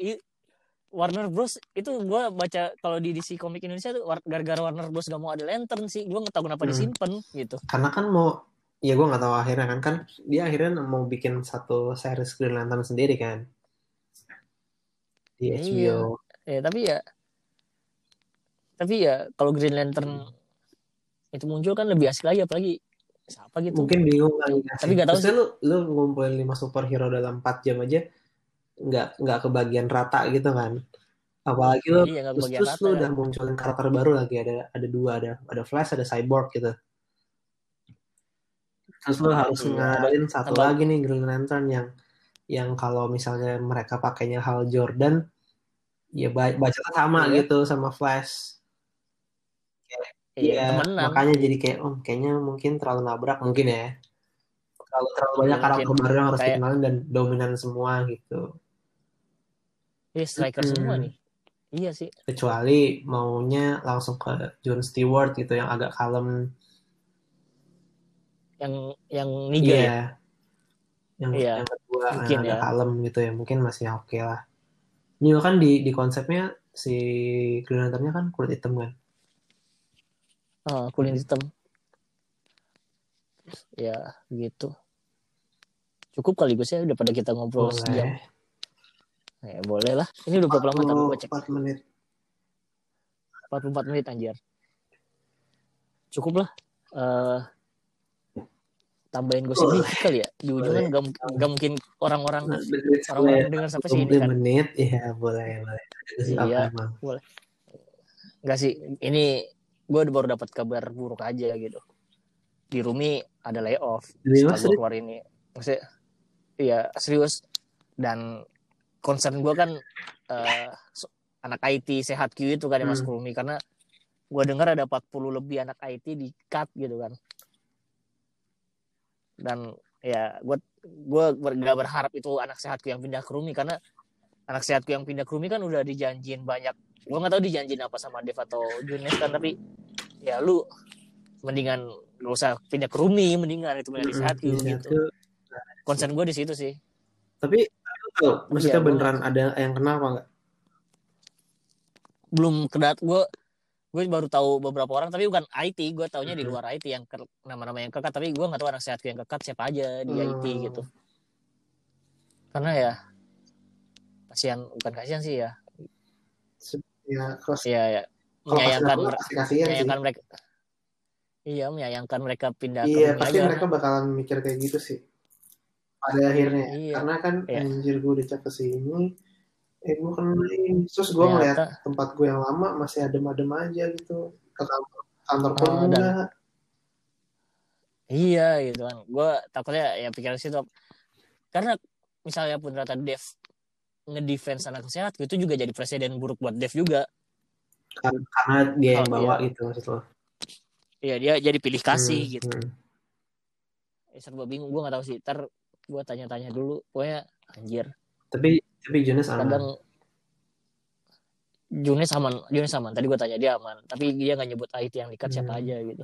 Warner Bros itu gua baca kalau di DC Comic Indonesia tuh gara-gara Warner Bros gak mau ada Lantern sih gua nggak tahu kenapa Hmm. disimpan gitu Karena kan mau ya gue nggak tahu akhirnya kan kan dia akhirnya mau bikin satu series Green Lantern sendiri kan di Iya. HBO. ya tapi ya tapi ya kalau Green Lantern itu muncul kan lebih asik lagi apalagi siapa gitu Mungkin bingung kali ya. Tapi nggak tahu Maksudnya lu lu ngumpulin lima superhero dalam 4 jam aja nggak nggak kebagian rata gitu kan. Apalagi lu Iya, terus, terus rata lu kan. udah munculin karakter baru lagi ada ada dua ada ada Flash ada Cyborg gitu. Terus lu harus ngenalin satu lagi nih Green Lantern yang yang kalau misalnya mereka pakainya Hal Jordan ya ba- baca sama Iya. gitu sama Flash. Iya Iya, temenan makanya jadi kayak oh kayaknya mungkin terlalu nabrak mungkin ya. Terlalu terlalu banyak Mungkin. karakter baru yang harus Kayak- dikenalin dan dominan semua gitu. Iya striker Hmm. semua nih iya sih Kecuali maunya langsung ke John Stewart gitu yang agak kalem. yang yang Niger Iya. ya Yang, Iya, yang kedua yang mungkin agak ya. kalem gitu ya mungkin masih oke lah. Ini kan di di konsepnya si Green Lantern-nya kan kulit hitam kan. Ah, kulit hitam ya gitu cukup kali gue sih udah pada kita ngobrol sejam Boleh. ya boleh lah ini udah berapa lama tapi gue cek 4 menit. 44 menit anjir cukup lah Eh tambahin gosip Boleh. dikit kali ya di ujung kan gak, gak mungkin orang-orang Nah, orang-orang dengar sampai sini 20 kan menit, iya boleh boleh. Iya. emang? Enggak sih, ini gue baru dapat kabar buruk aja gitu. Di Rumi ada layoff setelah mas, gue keluar ini. Maksudnya, iya serius. Dan concern gue kan so- anak IT sehat Q itu kan ya Mas Hmm. Rumi. Karena gue dengar ada 40 lebih anak IT di cut gitu kan. Dan ya gue gue gak berharap itu anak sehatku yang pindah ke Rumi karena anak sehatku yang pindah ke Rumi kan udah dijanjin banyak gue nggak tahu dijanjin apa sama Dev atau Junes kan tapi ya lu mendingan gak usah pindah ke Rumi mendingan itu mendingan di sehatku Di gitu. concern gue di situ sih. Tapi lu tahu, maksudnya Iya, gua beneran ada yang kenal apa enggak? belum kedat gue gue baru tahu beberapa orang tapi bukan IT gue taunya di luar IT yang nama-nama yang kekat tapi gue nggak tahu anak sehatku yang kekat siapa aja di IT Hmm. gitu. Karena ya kasihan bukan kasihan sih ya Ya, kalau ya ya kalau menyayangkan pasti kasihan sih. menyayangkan mereka iya menyayangkan mereka pindah Iya, ke pasti aja. mereka bakalan mikir kayak gitu sih. Pada akhirnya, Iya. karena kan Iya. anjir gue dicap ke sini, eh gue kenalin, terus gue ngeliat Ternyata- tempat gue yang lama masih adem-adem aja gitu, ke kantor, kantor pun dan- enggak. Iya gitu kan. Gue takutnya ya pikiran situ. Karena misalnya pun ternyata Dev ngedefense anak sehat itu juga jadi presiden buruk buat Dev juga. Karena dia yang bawa gitu maksud lo. Iya dia jadi pilih kasih Hmm, gitu. hmm. Eh, serba bingung gue gak tahu sih. Ntar gue tanya-tanya dulu. Pokoknya anjir. Tapi tapi Jonas aman. Kadang Junes aman, Junes aman. Tadi gue tanya dia aman, tapi dia nggak nyebut IT yang dekat siapa Hmm. aja gitu.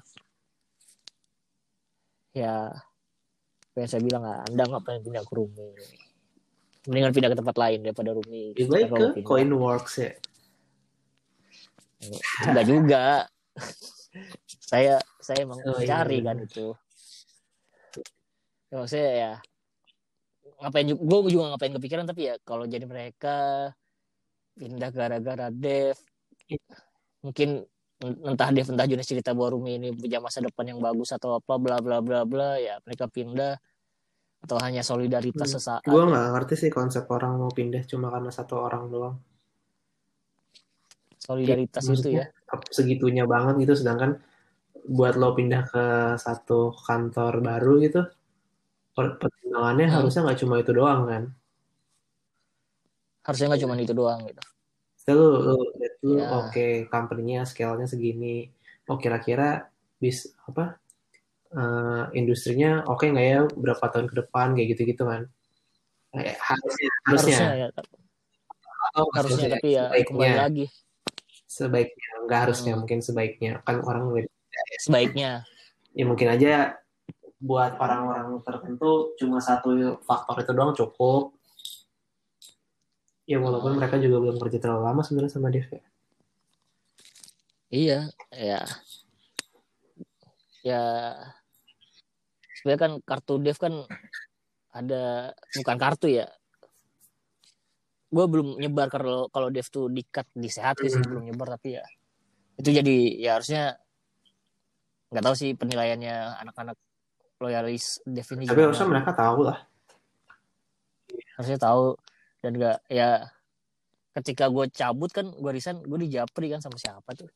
Ya, kayak saya bilang lah, anda ngapain pindah ke Rumi? Mendingan pindah ke tempat lain daripada Rumi. Lebih baik Kalau ke pindah. Coinworks ya. Enggak juga. saya saya emang Oh, iya, cari iya. kan itu. Ya, maksudnya ya ngapain juga gue juga ngapain kepikiran tapi ya kalau jadi mereka pindah gara-gara Dev mungkin entah Dev entah jenis cerita bahwa Rumi ini punya masa depan yang bagus atau apa bla bla bla bla ya mereka pindah atau hanya solidaritas Hmm. sesaat Gue nggak ngerti sih konsep orang mau pindah cuma karena satu orang doang. solidaritas itu ya segitunya banget gitu sedangkan buat lo pindah ke satu kantor baru gitu per- pertimbangannya Hmm. harusnya nggak cuma itu doang kan harusnya nggak cuma itu doang gitu Jadi lu, lu, lihat dulu, Ya. oke company-nya scale-nya segini oh kira-kira bis apa eh, industrinya oke nggak ya berapa tahun ke depan kayak gitu-gitu kan? Eh, harusnya harusnya. Harusnya ya Atau harusnya tapi ya sebaiknya. kembali lagi. Sebaiknya nggak harusnya Hmm. mungkin sebaiknya. Kan orang sebaiknya. Ya mungkin aja buat orang-orang tertentu cuma satu faktor itu doang cukup. Ya walaupun Hmm. mereka juga belum kerja terlalu lama sebenarnya sama Dev ya. Iya, ya. Ya sebenarnya kan kartu Dev kan ada bukan kartu ya. Gue belum nyebar kalau kalau Dev tuh dikat di sehat sih Hmm. belum nyebar tapi ya itu jadi ya harusnya nggak tahu sih penilaiannya anak-anak loyalis Dev ini tapi harusnya mereka tahu lah harusnya tahu dan gak ya ketika gue cabut kan gue resign gue dijapri kan sama siapa tuh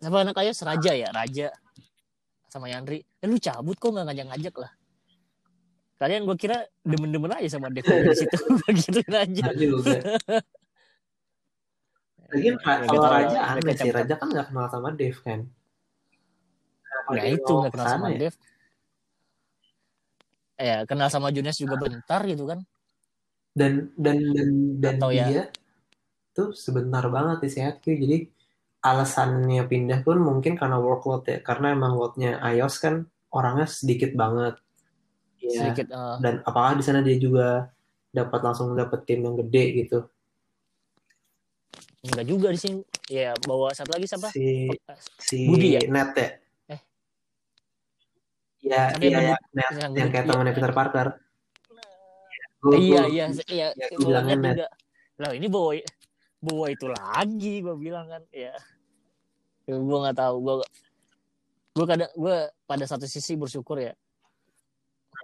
sama anak ayah seraja ya raja sama Yandri. Eh, lu cabut kok nggak ngajak-ngajak lah. Kalian gue kira demen-demen aja sama Dev di situ. Begitu aja. Nggak juga. Lagi Ya, kalau gitu, Raja aneh sih. Raja kan nggak kenal sama Dev kan? Ya dia itu nggak kenal ke sana sama ya? Dev. Ya kenal sama Junes juga bentar gitu kan. Dan dan dan dan Atau ya- dia tuh sebentar banget di sehat jadi alasannya pindah pun mungkin karena workload ya. Karena emang loadnya iOS kan orangnya sedikit banget. Iya. sedikit eh, dan apakah di sana dia juga dapat langsung dapat tim yang gede gitu? Enggak juga di sini. Ya bawa satu lagi siapa? Si si Budi ya? Net ya? Eh. ya Siapa iya yang ya Net. Yang yang kayak Iya, temannya iya. Peter Parker. Gua- iya gua- iya iya. ya, ya, gua bilangnya net. juga. Lah ini bawa bawa itu lagi gue bilang kan. Ya, ya gue nggak tahu gue gue kadang gue pada satu sisi bersyukur ya.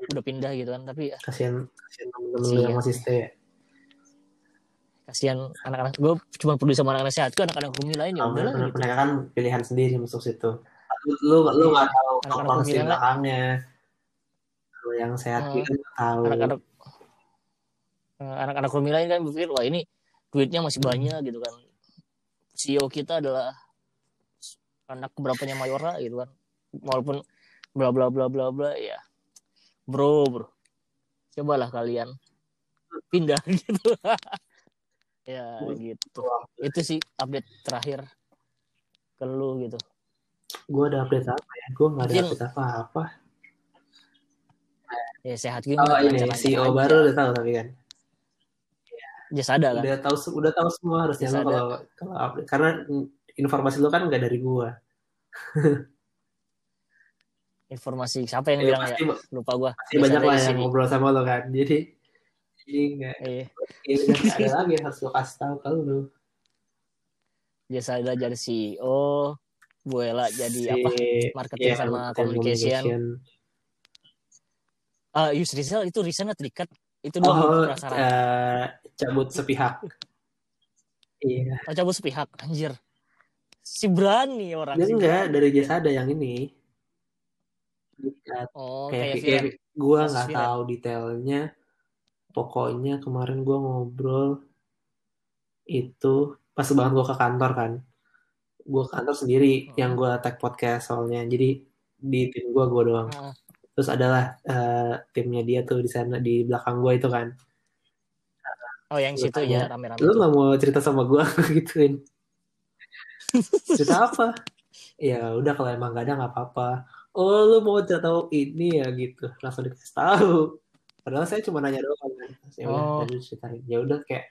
Udah pindah gitu kan tapi ya kasihan kasihan temen-temen lu Kasihan. yang masih stay. Ya. kasihan anak-anak gue cuma peduli sama anak-anak sehat. Gue anak-anak rumi lain ya? Udahlah mereka, gitu. Mereka kan pilihan sendiri masuk situ. Lu lu lu nggak tahu Anak-anak di belakangnya. Kalau yang sehat Hmm. kan nggak tahu. Anak-anak eh, anak-anak rumi lain kan berpikir wah ini duitnya masih Hmm. banyak gitu kan. CEO kita adalah anak keberapanya Mayora gitu kan. Walaupun bla bla bla bla bla ya. Bro bro. Cobalah kalian pindah gitu. Ya gitu. Itu sih update terakhir ke lu gitu. Gue ada update apa ya? Gue nggak ada Mungkin- update apa apa ya sehat oh gimana ini CEO baru udah tahu tapi kan. Jasa ada kan udah tahu udah tahu semua harusnya kalau kalau update. Karena informasi lo kan nggak dari gue informasi siapa yang Ya, bilang pasti, ya? lupa gua. pasti banyak Biasa lah yang ngobrol sama lo kan. Jadi jadi nggak Iya. ya ada lagi yang harus lo kasih tahu lo jasa ada jadi CEO Buela jadi Si- apa? Marketing ya, sama marketing communication. ah Yus Rizal itu resign atau dikat itu dua oh eh, cabut sepihak. Iya oh cabut sepihak anjir si berani orang dia si enggak berani. dari jasa ada yang ini. Dikat. oh kayak, kayak kayak, gue nggak tahu detailnya. Pokoknya kemarin gue ngobrol itu pas banget gue ke kantor kan. Gue ke kantor sendiri Hmm. yang gue tag podcast soalnya. Jadi di tim gue gue doang. Ah, terus adalah eh, timnya dia tuh di sana di belakang gue itu kan. Oh yang Lu situ tanya, ya rame-rame lu nggak mau cerita sama gue gituin cerita apa? Ya udah kalau emang gak ada nggak apa-apa. Oh lu mau cerita tahu ini ya gitu. Langsung dikasih tahu. Padahal saya cuma nanya doang kan. Ya udah Oh. ceritain. Ya udah kayak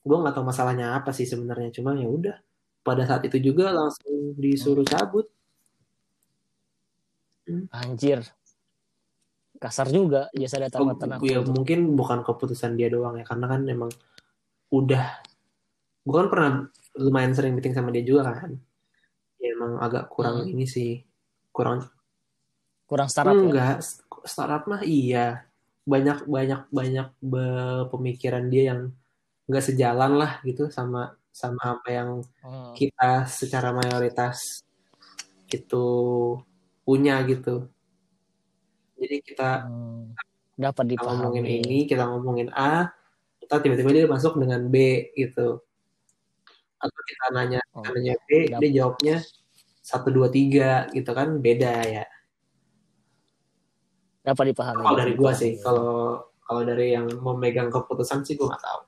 gue nggak tahu masalahnya apa sih sebenarnya. Cuma ya udah pada saat itu juga langsung disuruh cabut. Anjir. Kasar juga jasa Oh, tamatan aku ya itu. mungkin bukan keputusan dia doang ya. Karena kan emang udah gue kan pernah lumayan sering meeting sama dia juga kan. Ya emang agak kurang Hmm. ini sih. Kurang kurang startup ya? Enggak. Startup mah iya. Banyak banyak banyak pemikiran dia yang nggak sejalan lah gitu sama sama apa yang Hmm. kita secara mayoritas itu punya gitu. Jadi kita Hmm. dapat kita ngomongin dipahami ini kita ngomongin A kita tiba-tiba dia masuk dengan B gitu atau kita nanya Oh, kita nanya B dap- dia jawabnya satu dua tiga gitu kan beda ya dapat dipahami kalau dari gua sih kalau kalau dari yang memegang keputusan sih gua nggak tahu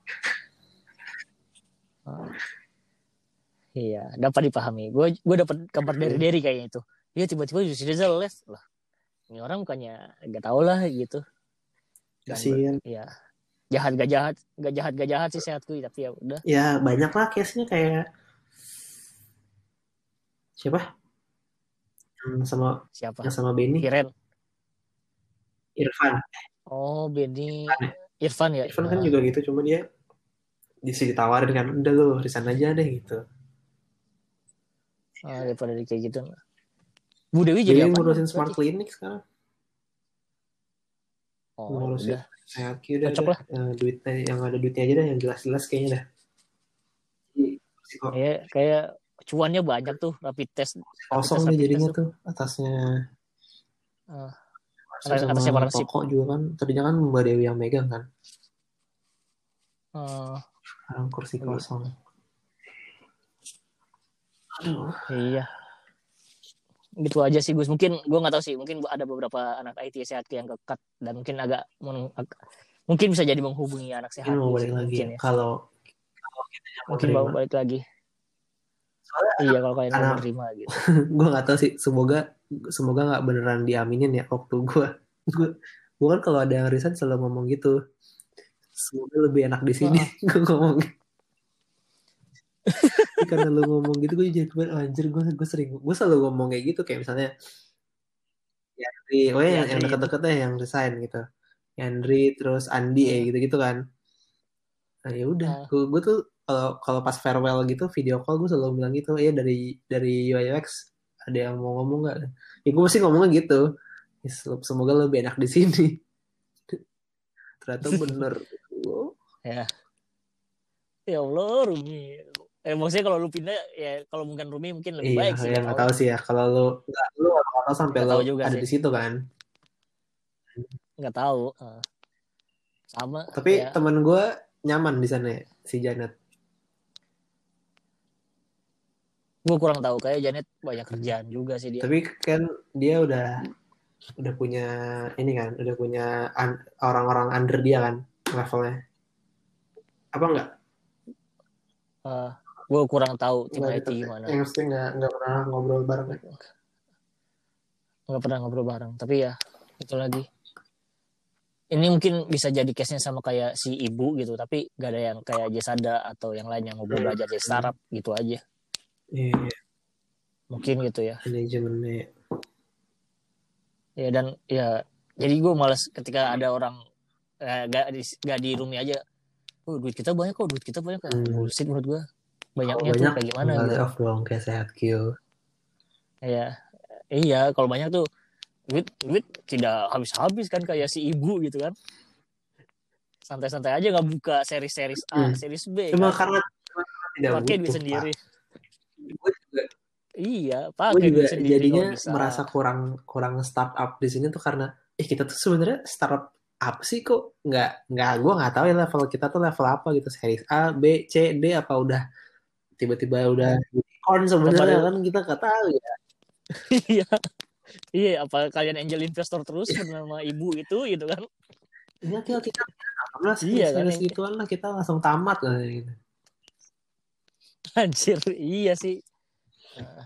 Iya, dapat dipahami. Gue gue dapat kabar dari Derry kayaknya itu. Dia tiba-tiba Yusri Rizal left lah. Ini orang bukannya gak tau lah gitu. Kasihan Iya. Jahat gak jahat, gak jahat gak jahat sih sehatku tapi ya udah. ya banyak lah case-nya kayak siapa yang sama Siapa? yang sama Benny Kiren. Irfan Oh, Benny Irfan ya. Irfan kan Nah, juga gitu cuma dia disi ditawarin kan udah lu resign aja deh gitu ah, daripada kayak gitu. Bu Dewi jadi jadi apa? ngurusin smart clinic sekarang Oh, ngurusin udah. sehat udah, Cocok udah. Eh, duitnya yang ada duitnya aja dah yang jelas-jelas kayaknya dah psiko- Kayak kayak cuannya banyak tuh rapid test. kosong nih jadinya tuh atasnya sama atasnya partnership. toko juga kan tadinya kan Mbak Dewi yang megang kan Eh, sekarang kursi Iya. kosong aduh Iya. Gitu aja sih Gus. Mungkin gue nggak tahu sih. Mungkin ada beberapa anak IT sehat yang kekat dan mungkin agak mungkin bisa jadi menghubungi anak sehat. mau balik lagi mungkin ya. ya. kalau kalau kita mau Mungkin terima mau balik lagi. Soalnya Iya kalau kalian mau menerima gitu. gue nggak tahu sih semoga semoga nggak beneran diaminin ya waktu gue gue gue kan kalau ada yang resign selalu ngomong gitu semoga lebih enak di sini gue ngomong karena lu ngomong gitu gue jadi kemarin anjir gue gue sering gue selalu ngomong kayak gitu kayak misalnya Yandri oh ya yang, yang Yandri. deket-deket ya yang resign gitu. Yandri terus Andi ya gitu gitu kan. Nah ya udah Ah. gue gue tuh kalau kalau pas farewell gitu video call gue selalu bilang gitu ya dari dari UX ada yang mau ngomong nggak? Ya gue pasti ngomongnya gitu. Ya, se- semoga lebih enak di sini. Ternyata bener. Oh, Ya Allah Rumi. Eh maksudnya kalau lu pindah ya kalau bukan Rumi mungkin lebih iya baik sih. ya nggak tahu. sih ya kalau lu nggak lu nggak tahu sampai lu juga ada sih. di situ kan Nggak tahu. Eh. Sama. tapi ya. temen gue nyaman di sana ya, si Janet gue kurang tahu kayak Janet banyak kerjaan juga sih dia. tapi kan dia udah udah punya ini kan udah punya an- orang-orang under dia kan levelnya Apa enggak? Uh, gue kurang tahu tim Nggak IT deket. gimana. Yang mesti nggak nggak pernah ngobrol bareng. Nggak pernah ngobrol bareng. Tapi ya itu lagi. Ini mungkin bisa jadi case-nya sama kayak si ibu gitu, tapi gak ada yang kayak Jesada atau yang lain yang ngobrol Hmm. belajar jadi startup gitu aja. Iya, iya. Mungkin gitu ya. manajemennya. Ya dan ya jadi gue malas ketika ada orang eh, gak, di, gak di roomie aja. Oh duit kita banyak kok, duit kita banyak kok. Hmm. Bullshit menurut gue. Banyaknya Kalau tuh banyak, kayak gimana gitu. off dong kayak sehat Q. Iya. Iya, kalau banyak tuh duit duit tidak habis-habis kan kayak si ibu gitu kan. Santai-santai aja nggak buka series-series A, Hmm. series B. Cuma kan. karena, tidak pakai butuh, duit sendiri. Gue juga, Iya, pakai duit sendiri jadinya merasa kurang kurang startup di sini tuh karena eh kita tuh sebenarnya startup apa sih kok nggak nggak gue nggak tahu ya level kita tuh level apa gitu series A B C D apa udah tiba-tiba udah unicorn sebenarnya Kemarin- kan kita nggak tahu ya Iya. Iya, apa kalian angel investor terus bernama ibu itu gitu kan? Iya kita kita alhamdulillah Iya, kan, series yang- gituan lah kita langsung tamat lah gitu. Anjir, iya sih. Nah.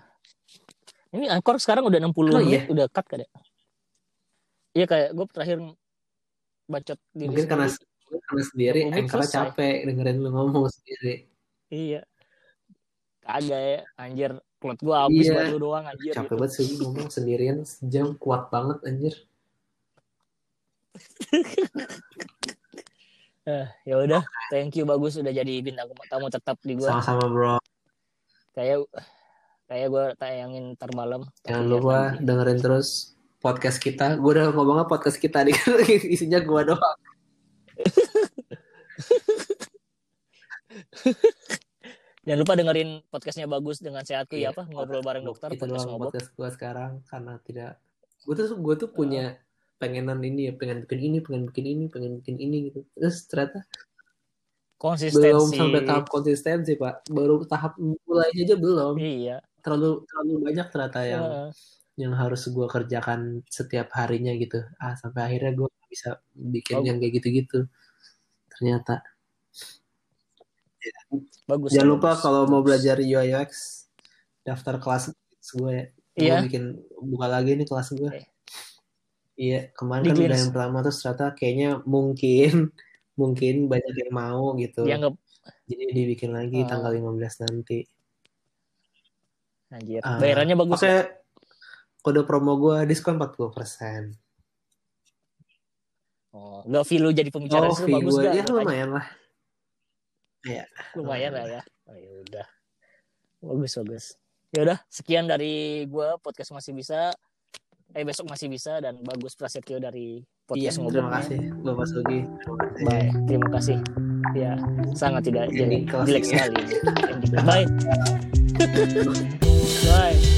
Ini Anchor sekarang udah 60 Oh, menit, udah cut kan ya? Iya kayak gue terakhir bacot diri Mungkin karena karena sendiri 20 menit anchornya selesai. capek dengerin lu ngomong sendiri. Iya. Kagak ya, anjir. Plot gue habis Iya. buat lu doang anjir. Capek gitu. banget sih ngomong sendirian sejam kuat banget anjir. Eh, ya udah, thank you bagus udah jadi bintang tamu tetap di gue. Sama-sama bro. Kayak kayak gue tayangin ntar malam. Jangan lupa nanti. dengerin terus podcast kita. Gue udah ngomongnya podcast kita nih. Isinya gue doang. Jangan lupa dengerin podcastnya bagus dengan sehatku ya Iya. apa ngobrol bareng dokter Itu podcast doang ngobok. podcast gue sekarang karena tidak. Gue tuh gue tuh punya pengenan ini ya, pengen bikin ini, pengen bikin ini, pengen bikin ini gitu. Terus ternyata Konsistensi. belum sampai tahap konsistensi pak. Baru tahap mulai aja belum. Iya. Terlalu terlalu banyak ternyata yang Heeh. yang harus gue kerjakan setiap harinya gitu. Ah sampai akhirnya gue bisa bikin Oh. yang kayak gitu-gitu. Ternyata. Bagus. Jangan lupa bagus. kalau mau belajar UI UX daftar kelas gue ya. Gue Iya. bikin buka lagi nih kelas gue. Iya, kemarin Di kan udah yang pertama terus ternyata kayaknya mungkin mungkin banyak yang mau gitu. dianggap Jadi dibikin lagi Oh. tanggal 15 nanti. anjir. Ah, Bayarannya bagus. Oke. Kode promo gue diskon 40%. Oh, gak feel lu jadi pembicara Oh, fee bagus gak? ya lumayan lah. Lumayan lah ya. Oh, ya udah. Bagus bagus. Ya udah, sekian dari gua podcast masih bisa. Eh besok masih bisa dan bagus Prasetyo dari Iya, podcast terima ngomong. kasih Bapak Sugi. Terima kasih. Bye. Terima kasih. Ya, sangat tidak jelek, closing jelek ya. sekali. Bye. Bye.